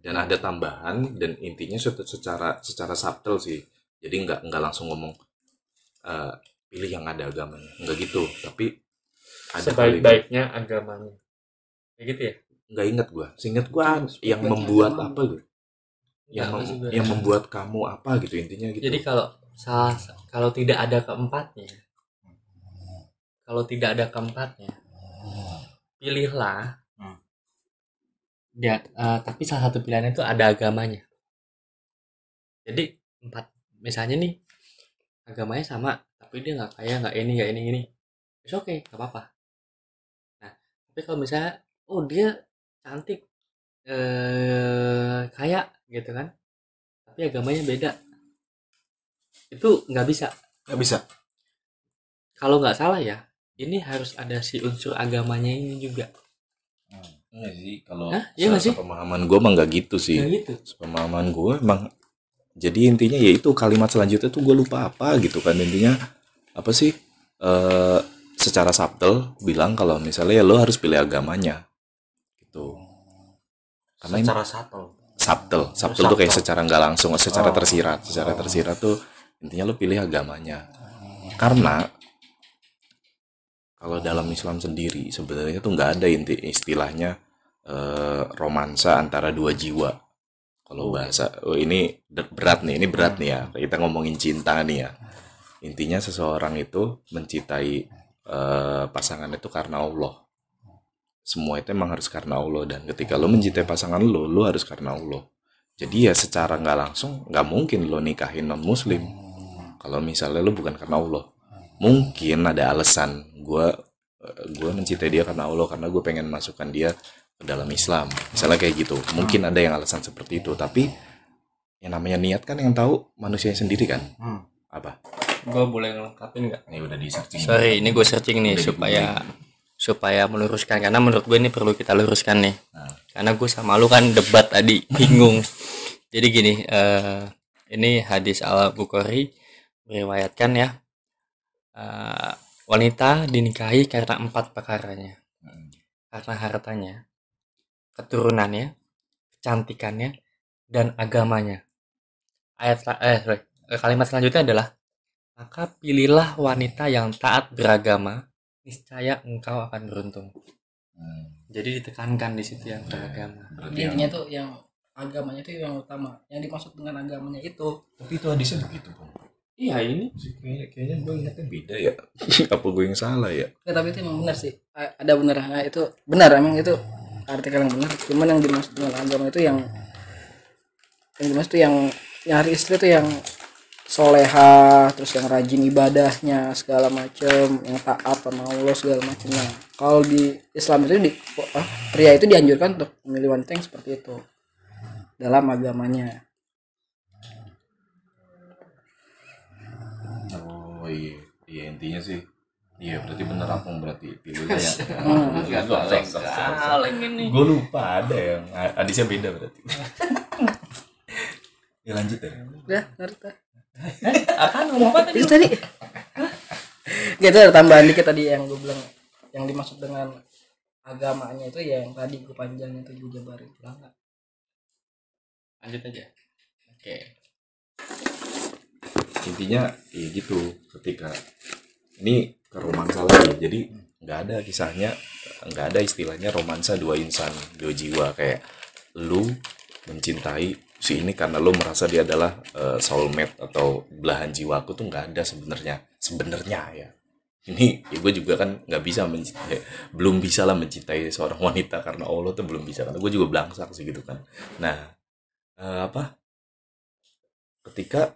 dan ada tambahan dan intinya se- secara secara subtle sih. Jadi nggak nggak langsung ngomong eh, pilih yang ada agamanya. Nggak gitu tapi ada sebaik-baiknya agamanya. Kayak gitu ya? Nggak inget gua. Seingat gua Sebaik-baiknya yang membuat agama. apa gitu. Yang mem- gue. yang membuat kamu apa gitu intinya gitu. Jadi kalau salah kalau tidak ada keempatnya kalau tidak ada keempatnya pilihlah. Hmm. ya eh, tapi salah satu pilihan itu ada agamanya. Jadi empat misalnya nih agamanya sama tapi dia nggak kaya nggak ini nggak ini ini. Oke okay nggak apa-apa. Nah tapi kalau misalnya oh dia cantik eh kaya gitu kan. Tapi agamanya beda. Itu nggak bisa. Nggak bisa. Hmm. kalau nggak salah ya ini harus ada si unsur agamanya ini juga. Enggak sih kalau Hah? Iya nggak sih? pemahaman gue mah nggak gitu sih. Nggak gitu? Pemahaman gue emang jadi intinya yaitu kalimat selanjutnya tuh gue lupa apa gitu kan intinya apa sih eh secara subtle bilang kalau misalnya ya lo harus pilih agamanya. Gitu. Karena ini secara subtle. Subtle. Subtle tuh kayak secara nggak langsung secara Oh. tersirat. Secara Oh. tersirat tuh intinya lo pilih agamanya. Karena kalau dalam Islam sendiri sebenarnya tuh nggak ada inti istilahnya eh, romansa antara dua jiwa. Kalau bahasa oh, ini berat nih ini berat nih ya. Kita ngomongin cinta nih ya intinya seseorang itu mencintai eh, pasangan itu karena Allah. Semua itu emang harus karena Allah dan ketika lo mencintai pasangan lo lo harus karena Allah. Jadi ya secara nggak langsung nggak mungkin lo nikahin non muslim kalau misalnya lo bukan karena Allah. Mungkin ada alasan gue gue mencintai dia karena Allah karena gue pengen masukkan dia ke dalam Islam. Misalnya kayak gitu. Mungkin ada yang alasan seperti itu. Tapi yang namanya niat kan yang tahu manusia sendiri kan? Hmm. apa gue boleh ngelengkapin nggak? Ini udah di searching sorry ini gue searching nih Udah supaya supaya meluruskan karena menurut gue ini perlu kita luruskan nih. Nah. karena gue sama lu kan debat tadi bingung. Jadi gini eh ini hadis al bukhari meriwayatkan ya. Eh, wanita dinikahi karena empat perkaranya. Hmm. karena hartanya keturunannya kecantikannya dan agamanya. Ayat eh sorry, kalimat selanjutnya adalah maka pilihlah wanita yang taat beragama niscaya engkau akan beruntung. Hmm. jadi ditekankan di situ yang beragama. Berarti Jadi yang- intinya tuh yang agamanya tuh yang utama. Yang dimaksud dengan agamanya itu. Tapi itu hadisnya begitu Bang. iya ini. Kayaknya kayaknya gue ingatnya beda ya. Apa gue yang salah ya? Ya, tapi itu emang benar sih. A- ada benar nah, itu benar emang itu artikel yang benar. Cuman yang dimaksud dengan agama itu yang yang dimaksud tuh yang nyari istri tuh yang soleha terus yang rajin ibadahnya segala macem yang taat sama Allah segala macem. Nah kalau di Islam itu di ah, pria itu dianjurkan untuk memilih wanita yang seperti itu dalam agamanya. Oh iya. Iya intinya sih. Iya berarti bener apa berarti? Pilihnya Hmm. yang ini. Gue lupa ada yang hadisnya beda berarti. Ya lanjut ya. Udah ngerti apa ngomong apa tadi? Itu tadi? Gak itu ada tambahan dikit tadi yang gue bilang. Yang dimaksud dengan agamanya itu ya yang tadi gue panjangin itu gue jabarin lah nggak? lanjut aja. Oke. Intinya ya gitu ketika ini ke romansa lagi. Jadi nggak ada kisahnya nggak ada istilahnya romansa dua insan dua jiwa. Kayak lu mencintai si ini karena lu merasa dia adalah eh, soulmate atau belahan jiwaku tuh nggak ada sebenarnya sebenarnya ya. Ini ya gue juga kan nggak bisa mencintai belum bisa lah mencintai seorang wanita karena Allah tuh belum bisa. Karena gue juga belangsak sih gitu kan. Nah eh, apa? Ketika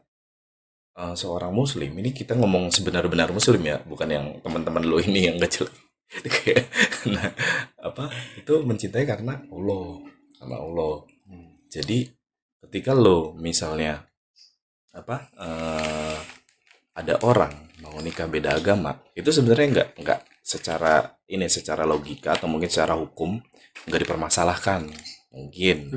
uh, seorang muslim ini kita ngomong sebenar-benar muslim ya bukan yang teman-teman lo ini yang gak kayak nah apa? Itu mencintai karena Allah karena Allah. Jadi ketika lo misalnya apa eh, ada orang mau nikah beda agama itu sebenarnya nggak nggak secara ini secara logika atau mungkin secara hukum nggak dipermasalahkan. Mungkin.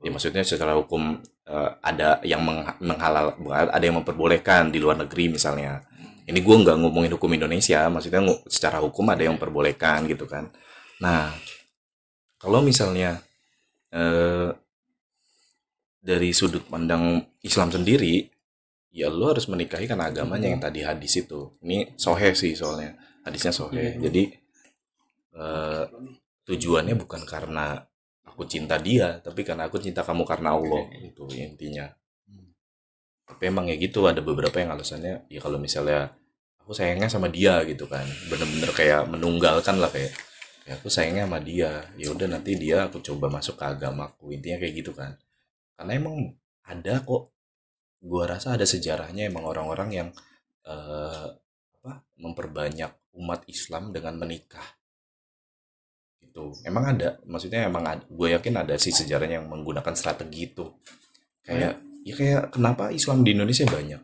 Ya maksudnya secara hukum eh, ada yang meng- menghalal ada yang memperbolehkan di luar negeri misalnya. Ini gue nggak ngomongin hukum Indonesia maksudnya secara hukum ada yang memperbolehkan gitu kan. Nah kalau misalnya eh, dari sudut pandang Islam sendiri ya lo harus menikahi karena agamanya yang tadi hadis itu. Ini sohe sih soalnya hadisnya sohe. Jadi eh, tujuannya bukan karena aku cinta dia tapi karena aku cinta kamu karena Allah itu intinya. Tapi emang ya gitu ada beberapa yang alasannya ya kalau misalnya aku sayangnya sama dia gitu kan. Bener-bener kayak menunggalkan lah kayak ya aku sayangnya sama dia ya udah nanti dia aku coba masuk ke agamaku intinya kayak gitu kan karena emang ada kok. Gua rasa ada sejarahnya emang orang-orang yang eh, apa memperbanyak umat Islam dengan menikah. Gitu. Emang ada maksudnya emang gue yakin ada sih sejarahnya yang menggunakan strategi itu. Kayak ya kayak kenapa Islam di Indonesia banyak?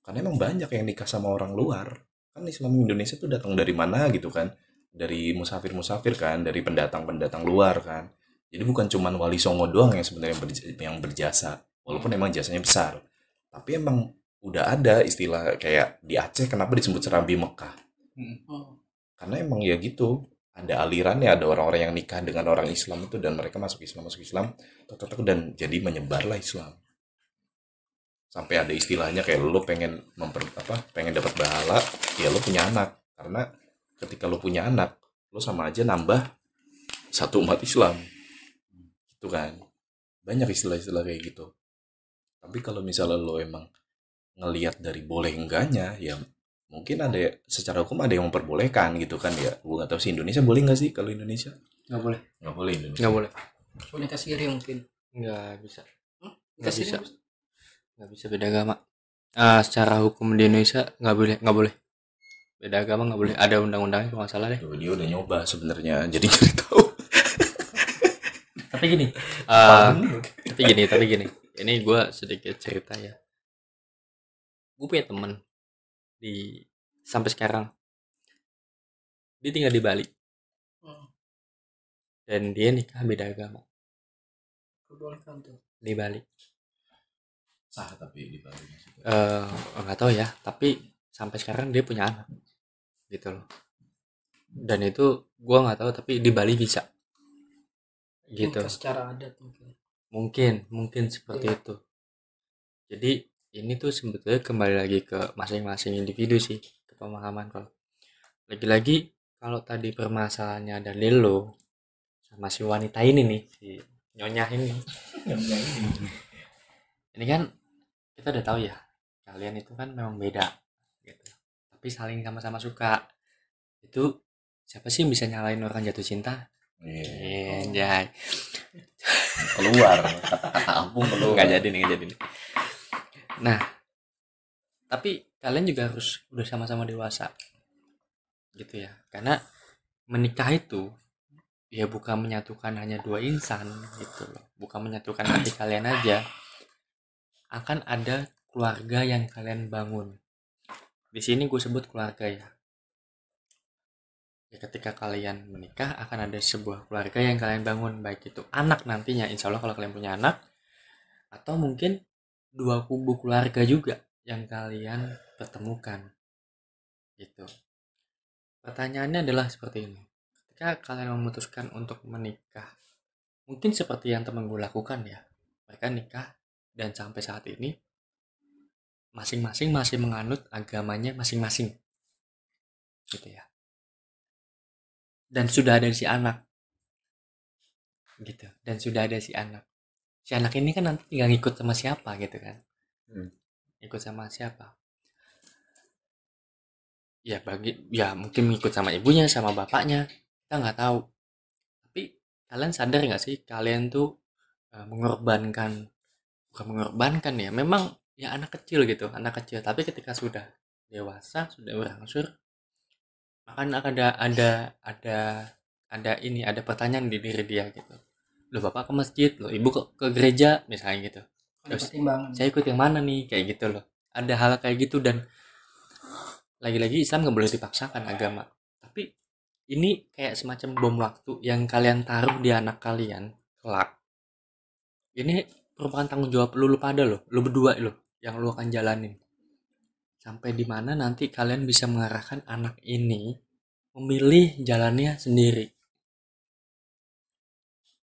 Karena emang banyak yang nikah sama orang luar. Kan Islam Indonesia tuh datang dari mana gitu kan? Dari musafir-musafir kan? Dari pendatang-pendatang luar kan jadi bukan cuman Wali Songo doang yang sebenarnya yang berj- yang berjasa walaupun emang jasanya besar. Tapi emang udah ada istilah kayak di Aceh kenapa disebut serambi Mekah? Oh. karena emang ya gitu ada alirannya ada orang-orang yang nikah dengan orang Islam itu dan mereka masuk Islam masuk Islam tek, dan jadi menyebarlah Islam. Sampai ada istilahnya kayak lo pengen memper apa pengen dapat pahala ya lo punya anak. Karena ketika lo punya anak lo sama aja nambah satu umat Islam gitu kan. Banyak istilah-istilah kayak gitu. Tapi kalau misalnya lo emang ngelihat dari boleh enggaknya ya mungkin ada secara hukum ada yang memperbolehkan gitu kan ya. Gue nggak tahu sih Indonesia boleh nggak sih kalau Indonesia? Nggak boleh. Nggak boleh Indonesia. Nggak boleh. Cuma nikah siri mungkin. nggak bisa. Hmm? nggak bisa. nggak bisa beda agama. Ah secara hukum di Indonesia nggak boleh nggak boleh. Beda agama nggak boleh. Ada undang-undangnya kalau nggak salah deh. Tuh, dia udah nyoba sebenarnya jadi nyari tahu tapi gini ah, tapi gini tapi gini. Ini gue sedikit cerita ya. Gue punya temen di sampai sekarang. Dia tinggal di Bali. Hmm. dan dia nikah beda agama. Tuh. di Bali. Sah tapi di Bali eh nggak tahu ya tapi sampai sekarang dia punya anak. Gitu loh. Dan itu gua nggak tahu tapi di Bali bisa gitu. Nikah secara adat mungkin. mungkin mungkin seperti Iya. itu. Jadi ini tuh sebetulnya kembali lagi ke masing-masing individu sih ke pemahaman kalau. Lagi-lagi kalau tadi permasalahannya ada di lo sama si wanita ini nih si nyonya ini. Ini kan kita udah tahu ya kalian itu kan memang beda gitu. Tapi saling sama-sama suka. Itu siapa sih yang bisa nyalain orang jatuh cinta Iya. Anjay. keluar. Kata-kata ampun keluar. nggak jadi nih nggak jadi nih. Nah tapi kalian juga harus udah sama-sama dewasa gitu ya. Karena menikah itu ya bukan menyatukan hanya dua insan gitu loh. Bukan menyatukan hati kalian aja. Akan ada keluarga yang kalian bangun. Di sini gue sebut keluarga ya ya ketika kalian menikah akan ada sebuah keluarga yang kalian bangun. Baik itu anak nantinya insya Allah kalau kalian punya anak. Atau mungkin dua kubu keluarga juga yang kalian pertemukan. Gitu. Pertanyaannya adalah seperti ini. Ketika kalian memutuskan untuk menikah mungkin seperti yang temen gue lakukan ya. Mereka nikah dan sampai saat ini masing-masing masih menganut agamanya masing-masing. Gitu ya dan sudah ada si anak. Gitu. Dan sudah ada si anak. Si anak ini kan nanti tinggal ngikut sama siapa gitu kan. Hmm. ikut sama siapa? Ya bagi ya mungkin ngikut sama ibunya sama bapaknya. Kita nggak tahu. Tapi kalian sadar nggak sih kalian tuh eh, mengorbankan bukan mengorbankan ya memang ya anak kecil gitu anak kecil. Tapi ketika sudah dewasa sudah berangsur akan ada ada ada ada ini ada pertanyaan di diri dia gitu. Lo bapak ke masjid? Lo ibu ke, ke gereja? Misalnya gitu. Terus, saya ikut yang mana nih? Kayak gitu loh. Ada hal kayak gitu dan lagi-lagi Islam nggak boleh dipaksakan agama. Tapi ini kayak semacam bom waktu yang kalian taruh di anak kalian kelak. Ini merupakan tanggung jawab lu, lu pada lo lu berdua lo yang lu akan jalanin sampai di mana nanti kalian bisa mengarahkan anak ini memilih jalannya sendiri.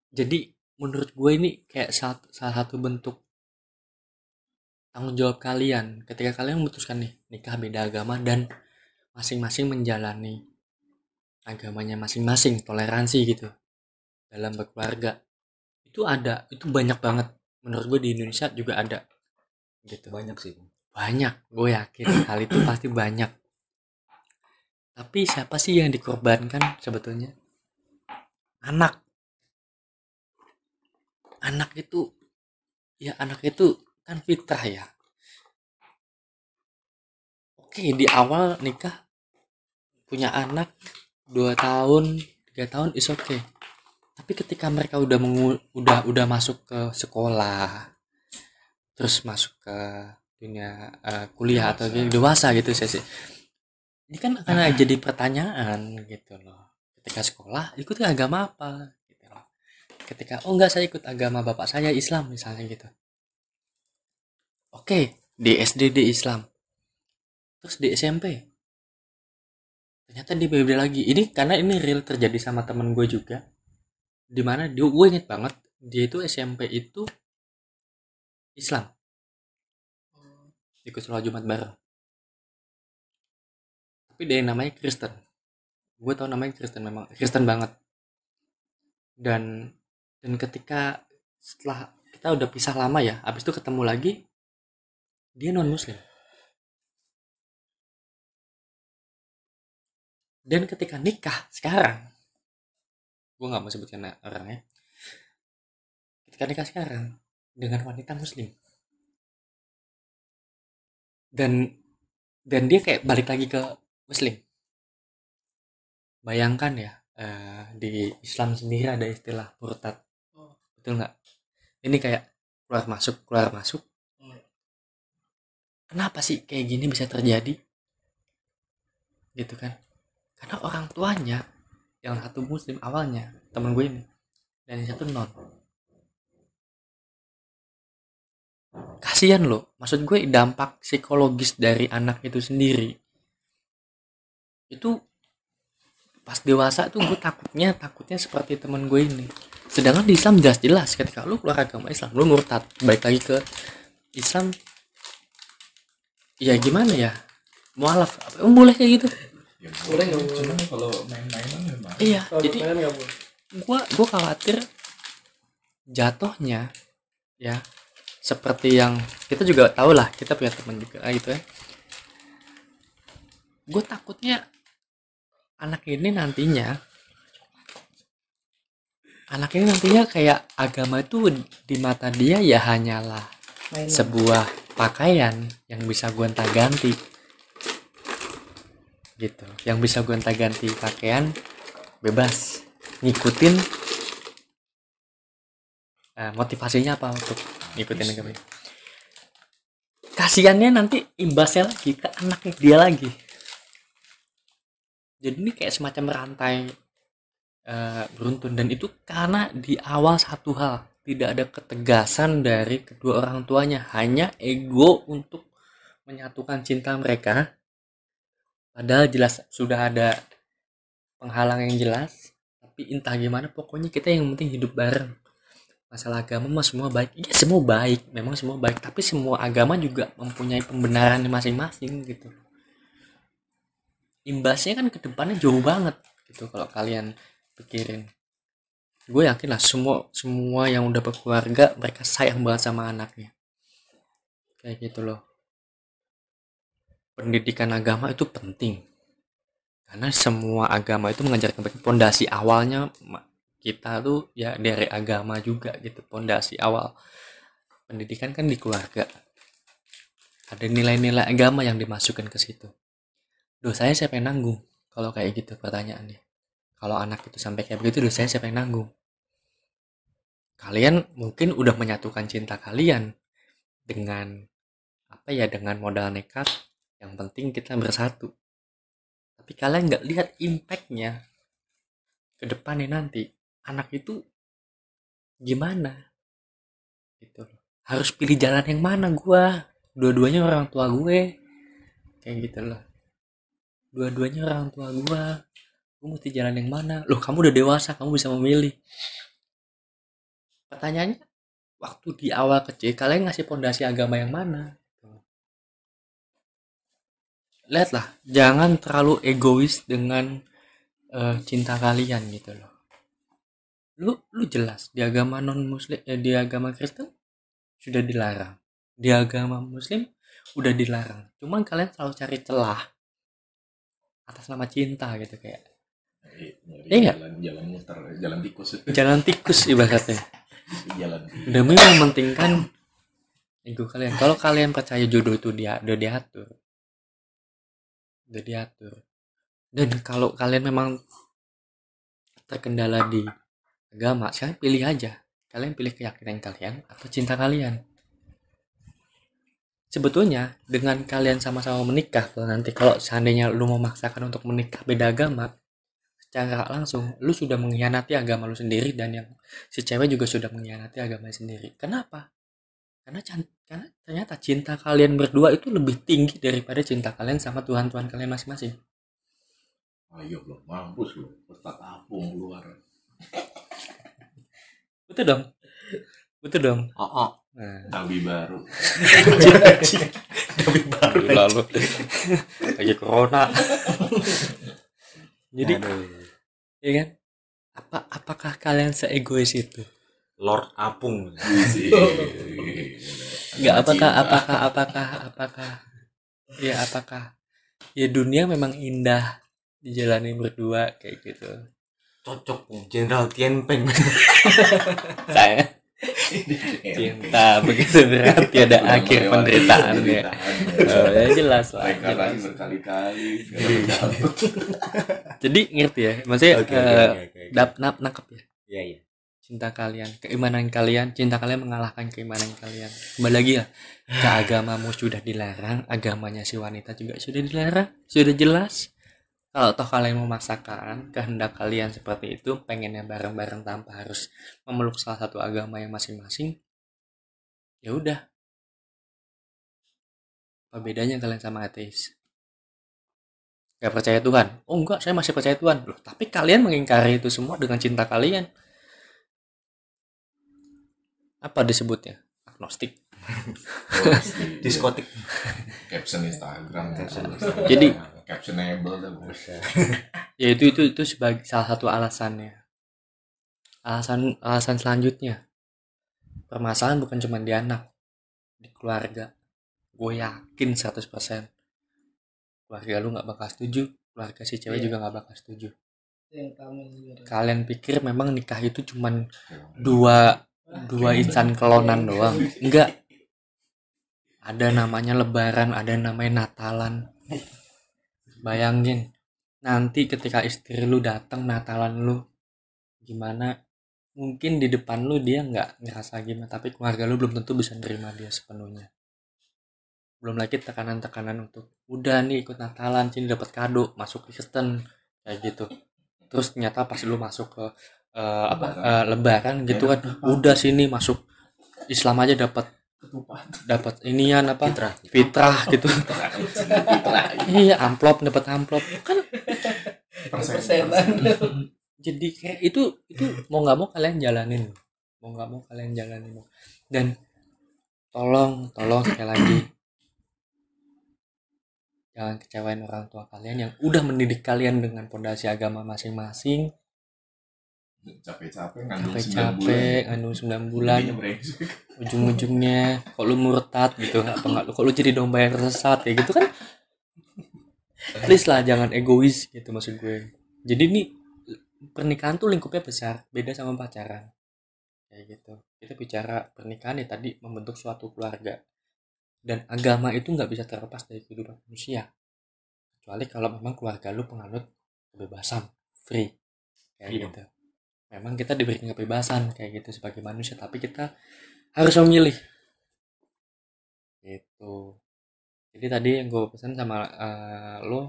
Jadi menurut gue ini kayak salah, salah satu bentuk tanggung jawab kalian. Ketika kalian memutuskan nih nikah beda agama dan masing-masing menjalani agamanya masing-masing toleransi gitu dalam berkeluarga. Itu ada itu banyak banget. Menurut gue di Indonesia juga ada gitu. Banyak sih banyak gue yakin. Hal itu pasti banyak. Tapi siapa sih yang dikorbankan sebetulnya? Anak. Anak itu ya anak itu kan fitrah ya. Oke di awal nikah punya anak dua tahun tiga tahun is oke tapi ketika mereka udah mengu udah udah masuk ke sekolah terus masuk ke dunia eh, kuliah atau Dewasa. dewasa gitu saya sih. Ini kan akan jadi pertanyaan gitu loh. Ketika sekolah ikut agama apa? Gitu loh. Ketika oh enggak saya ikut agama bapak saya Islam misalnya gitu. Oke di SD di Islam. Terus di SMP ternyata dia beda lagi. Ini karena ini real terjadi sama temen gue juga. Di mana dia gue inget banget dia itu SMP itu Islam ikut sholat Jumat bareng. Tapi dia yang namanya Kristen. Gue tau namanya Kristen memang Kristen banget. Dan dan ketika setelah kita udah pisah lama ya habis itu ketemu lagi dia non muslim dan ketika nikah sekarang gue nggak mau sebutkan orangnya. Ketika nikah sekarang dengan wanita muslim dan dan dia kayak balik lagi ke muslim. Bayangkan ya eh, di Islam sendiri ada istilah murtad Oh. betul nggak? Ini kayak keluar masuk keluar masuk. Hmm. kenapa sih kayak gini bisa terjadi? Gitu kan? Karena orang tuanya yang satu muslim awalnya temen gue ini dan yang satu non kasihan loh. Maksud gue dampak psikologis dari anak itu sendiri. Itu pas dewasa tuh gue takutnya takutnya seperti temen gue ini. Sedangkan di Islam jelas-jelas ketika lu keluar agama Islam lu murtad. Baik lagi ke Islam ya gimana ya? Mualaf. Boleh kayak gitu? Ya, Boleh nggak boleh? Cuman kalau main-mainan memang. iya Kalau jadi gua gua khawatir jatuhnya ya seperti yang kita juga tahu lah kita punya teman juga gitu ya. Gue takutnya anak ini nantinya anak ini nantinya kayak agama itu di mata dia ya hanyalah sebuah pakaian yang bisa gonta ganti gitu yang bisa gonta ganti pakaian bebas. Ngikutin eh, motivasinya apa untuk ngikutin agama ini. kasiannya nanti imbasnya lagi ke anaknya dia lagi. Jadi ini kayak semacam rantai eh, beruntun. Dan itu karena di awal satu hal tidak ada ketegasan dari kedua orang tuanya. Hanya ego untuk menyatukan cinta mereka. Padahal jelas sudah ada penghalang yang jelas. Tapi entah gimana pokoknya kita yang penting hidup bareng masalah agama mah semua baik. Iya semua baik. Memang semua baik. Tapi semua agama juga mempunyai pembenaran masing-masing gitu. Imbasnya kan ke depannya jauh banget gitu kalau kalian pikirin. Gue yakin lah semua semua yang udah berkeluarga mereka sayang banget sama anaknya. Kayak gitu loh. Pendidikan agama itu penting. Karena semua agama itu mengajarkan pondasi awalnya kita tuh ya dari agama juga gitu pondasi awal. Pendidikan kan di keluarga. Ada nilai-nilai agama yang dimasukkan ke situ. Dosanya siapa yang nanggung kalau kayak gitu pertanyaannya? Kalau anak itu sampai kayak begitu dosanya siapa yang nanggung? Kalian mungkin udah menyatukan cinta kalian dengan apa ya dengan modal nekat. Yang penting kita bersatu. Tapi kalian nggak lihat impactnya ke depannya nanti anak itu gimana? Gitu harus pilih jalan yang mana gua? Dua-duanya orang tua gue. Kayak gitu loh. Dua-duanya orang tua gua. Gue mesti jalan yang mana? Loh kamu udah dewasa kamu bisa memilih. Pertanyaannya waktu di awal kecil kalian ngasih pondasi agama yang mana? Lihatlah jangan terlalu egois dengan eh, cinta kalian gitu loh lu lu jelas di agama non muslim eh, di agama Kristen sudah dilarang. Di agama muslim udah dilarang. Cuman kalian selalu cari celah atas nama cinta gitu kayak. Iya. jalan jalan muter jalan tikus. Jalan tikus ibaratnya. Jalan demi mementingkan ego kalian. Kalau kalian percaya jodoh itu dia udah diatur. Udah diatur. Dan kalau kalian memang terkendala di agama saya pilih aja. Kalian pilih keyakinan kalian atau cinta kalian? Sebetulnya dengan kalian sama-sama menikah kalau nanti kalau seandainya lu memaksakan untuk menikah beda agama secara langsung lu sudah mengkhianati agama lu sendiri dan yang si cewek juga sudah mengkhianati agamanya sendiri. Kenapa? Karena karena ternyata cinta kalian berdua itu lebih tinggi daripada cinta kalian sama Tuhan Tuhan kalian masing-masing. Ayo lo mampus petak apung keluar betul dong. Betul dong. Oh, oh. nah, nabi baru. Tapi baru. Lalu lagi corona. Jadi Aduh. ya kan? Apa apakah kalian seegois itu? Lord Apung. Enggak apakah apakah apakah apakah ya apakah ya dunia memang indah dijalani berdua kayak gitu cocok Pung. Jenderal Tianpeng saya cinta begitu berat tiada akhir penderitaannya oh, ya jelas lah jelas. berkali-kali jadi ngerti ya maksudnya Oke, oke, eh, oke, oke. dap nap nangkep ya Iya, iya. cinta kalian keimanan kalian cinta kalian mengalahkan keimanan kalian kembali lagi ya ke agamamu sudah dilarang agamanya si wanita juga sudah dilarang sudah jelas kalau toh kalian memaksakan kehendak kalian seperti itu pengennya bareng-bareng tanpa harus memeluk salah satu agama yang masing-masing ya udah. Apa bedanya kalian sama ateis? Gak percaya Tuhan? Oh enggak saya masih percaya Tuhan. Loh tapi kalian mengingkari itu semua dengan cinta kalian. Apa disebutnya? Agnostik. Diskotik. caption Instagram. Jadi- captionable dah bos. ya itu itu itu sebagai salah satu alasannya. Alasan alasan selanjutnya. Permasalahan bukan cuma di anak di keluarga. Gue yakin 100% keluarga lu nggak bakal setuju keluarga si cewek Iya. juga nggak bakal setuju. Kalian pikir memang nikah itu cuman dua dua insan kelonan doang? Enggak ada namanya lebaran ada namanya natalan bayangin nanti ketika istri lu datang natalan lu gimana? Mungkin di depan lu dia nggak ngerasa gimana tapi keluarga lu belum tentu bisa nerima dia sepenuhnya. Belum lagi tekanan-tekanan untuk udah nih ikut natalan sini dapat kado masuk Kristen kayak gitu. Terus ternyata pas lu masuk ke eh, apa eh, lebaran gitu kan udah sini masuk Islam aja dapat ketupat dapat inian apa? Fitrah. fitrah gitu. Iya amplop dapat amplop. Kan persenan. Jadi kayak itu itu mau nggak mau kalian jalanin. Mau nggak mau kalian jalanin. Dan tolong tolong sekali lagi. Jangan kecewain orang tua kalian yang udah mendidik kalian dengan pondasi agama masing-masing capek-capek ngandung 9 bulan. capek-capek ngandung 9 bulan. Ujung-ujungnya kok lu murtad gitu? Nggak nggak kok lu jadi domba yang tersesat? Ya gitu kan? Please lah jangan egois gitu maksud gue. Jadi nih pernikahan tuh lingkupnya besar beda sama pacaran. Kayak gitu. Kita bicara pernikahan ya tadi membentuk suatu keluarga. Dan agama itu nggak bisa terlepas dari kehidupan manusia. Kecuali kalau memang keluarga lu penganut kebebasan free. Kayak Freedom. gitu memang kita diberikan kebebasan kayak gitu sebagai manusia tapi kita harus memilih Itu. Jadi tadi yang gue pesan sama eh, lo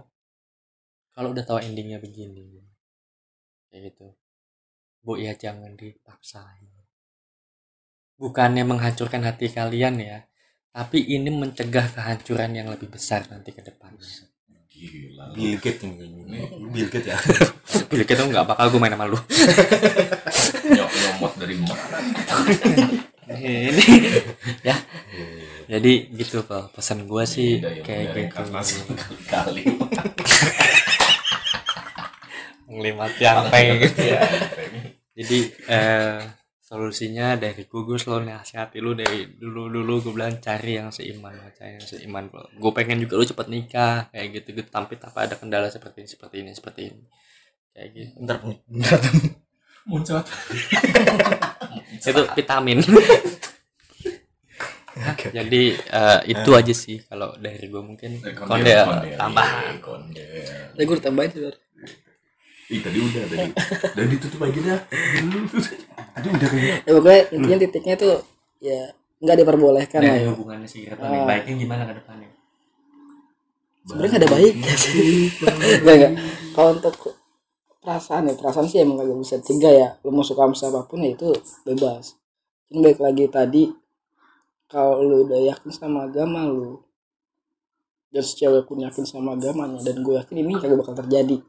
kalau udah tahu endingnya begini kayak gitu. Bu ya jangan dipaksain. Bukannya menghancurkan hati kalian ya, tapi ini mencegah kehancuran yang lebih besar nanti ke depannya. Gila. Bill Gates ini Bill Gates ya Bila kita nggak bakal gue main sama lu. Nyok nyomot dari mana? ini ya. Jadi gitu Pak, pesan gue sih Beda ya, kayak gitu. kali. Nglimat yang pengen. Jadi eh solusinya dari gue gue selalu nasihati lu dari dulu dulu gue bilang cari yang seiman cari yang seiman. Gue pengen juga lu cepet nikah kayak gitu gitu. Tapi tanpa ada kendala seperti ini seperti ini seperti ini. Kayak gitu. Bentar bentar Muncrat. itu vitamin. Jadi eh, itu aja sih kalau dari gue mungkin. Konde tambahan. Konde. Tadi gue tambahin sih. Ih tadi udah tadi. Dan ditutup aja dah. Tadi udah kayak ya pokoknya intinya titiknya tuh ya nggak diperbolehkan lah dari ya hubungannya sih kira lebih baiknya gimana ke depannya? Sebenarnya nggak ada baik. nggak nggak. Kalau untuk perasaan ya perasaan sih emang kagak bisa tiga ya. Lu mau suka sama siapa pun ya itu bebas. Ini baik lagi tadi kalau lu udah yakin sama agama lu dan cewek pun yakin sama agamanya dan gue yakin ini kagak bakal terjadi.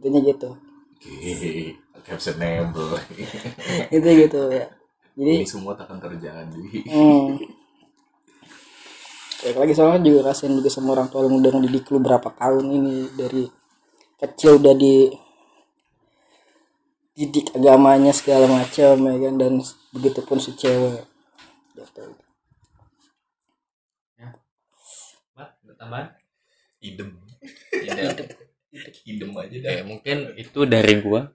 Intinya gitu. Oke. Caption nembel. itu gitu ya jadi Ini semua takkan terjadi. Hmm. Baik lagi soalnya juga kasihan juga sama orang tua yang udah ngedidik lu berapa tahun ini dari kecil udah di didik agamanya segala macam ya kan dan begitu pun si cewek gitu. Mat, ada tambahan Idem. Tidak. Idem aja dah. Oke, mungkin itu dari gua.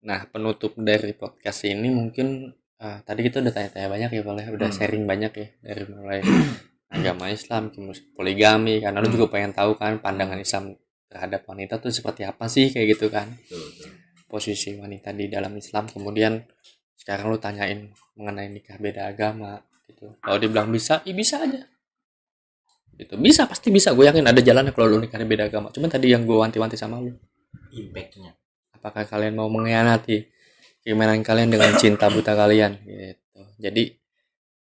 Nah, penutup dari podcast ini mungkin ah, tadi kita udah tanya-tanya banyak ya, boleh udah Hmm. sharing banyak ya dari mulai agama Islam, poligami, karena lu juga pengen tahu kan pandangan Islam terhadap wanita tuh seperti apa sih kayak gitu kan. Betul, betul. Posisi wanita di dalam Islam, kemudian sekarang lu tanyain mengenai nikah beda agama gitu. Kalau dibilang bisa, ya bisa aja. Gitu. Bisa, pasti bisa. Gue yakin ada jalannya kalau lu nikah beda agama. Cuman tadi yang gue wanti-wanti sama lu impactnya apakah kalian mau mengkhianati keimanan kalian dengan cinta buta kalian? Gitu. Jadi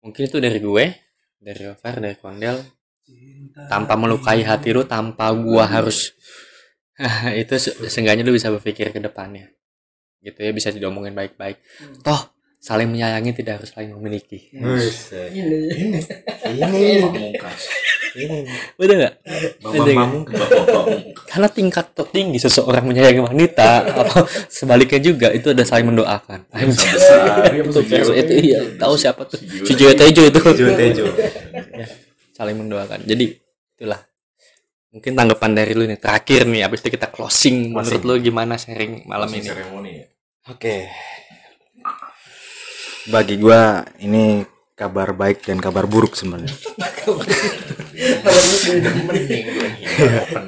mungkin itu dari gue dari Over dari Kondel. Tanpa melukai hati lu tanpa gua harus itu se- seenggaknya lu bisa berpikir ke depannya. Gitu ya bisa diomongin baik-baik. Toh saling menyayangi tidak harus saling memiliki. Ini. Ini. Ada bambang karena tingkat tertinggi seseorang menyayangi wanita atau sebaliknya juga itu ada saling mendoakan. Itu, itu iya tahu siapa tuh? Si Joyo Tejo itu. Tejo. Saling mendoakan. Jadi itulah. Mungkin tanggapan dari lu nih terakhir nih abis itu kita closing. Menurut lu gimana sharing malam ini? seremoni ya. oke bagi gua ini kabar baik dan kabar buruk sebenarnya.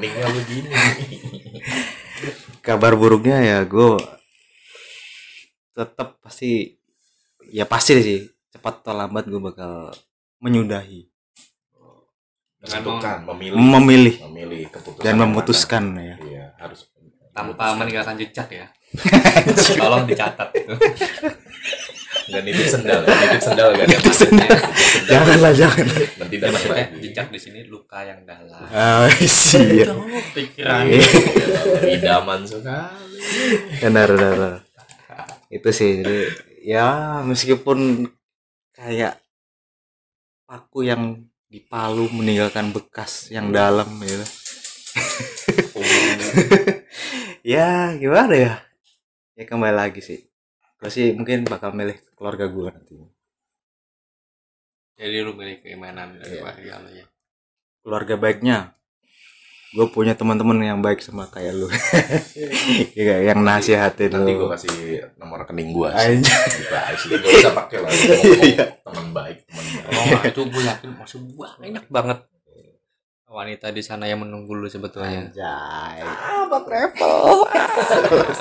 Begini. kabar buruknya ya gue tetap pasti ya pasti sih cepat atau lambat gue bakal menyudahi. Menentukan, memilih, memilih. Memilih keputusan dan memutuskan ya. Iya, harus tanpa meninggalkan jejak ya. Tolong dicatat. itu Nggak nitip sendal, nggak nitip sendal gak nitip sendal. janganlah jangan. Nanti Ya, dapat maksudnya jejak di sini luka yang dalam. Ah iya pikiran. Idaman sekali. benar benar benar. itu sih jadi ya meskipun kayak paku yang dipalu meninggalkan bekas yang dalam gitu ya gimana ya? Ya kembali lagi sih gue sih mungkin bakal milih keluarga gue nanti jadi lu milih keimanan dari Iya. keluarga lu ya keluarga baiknya gue punya teman-teman yang baik sama kayak lu ya, yang nasihatin Nanti gue kasih nomor rekening gue. Sih gak usah pakai lah. Ngomong Teman baik, teman baik. kalau nggak itu gue yakin masih banyak banget wanita di sana yang menunggu lu sebetulnya. Anjay.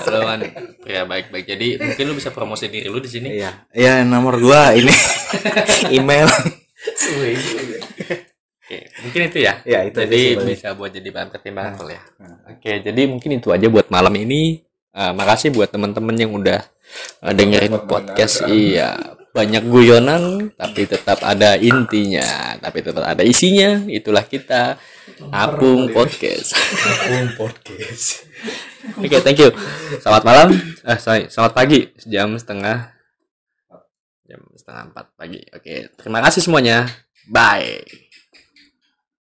lu kan pria baik-baik. Jadi mungkin lu bisa promosi diri lu di sini. Iya, iya nomor gua ini. Email. Mungkin itu ya. Ya, itu aja jadi Bang. bisa buat jadi bahan pertimbangan kali ya. Nah. oke jadi mungkin itu aja buat malam ini. Eh, makasih buat teman-teman yang udah eh, dengerin podcast. iya banyak guyonan tapi tetap ada intinya tapi tetap ada isinya. Itulah kita. Apung podcast. Apung podcast. oke thank you. Selamat malam. Eh sorry selamat pagi. Jam setengah jam setengah empat pagi. Oke terima kasih semuanya. Bye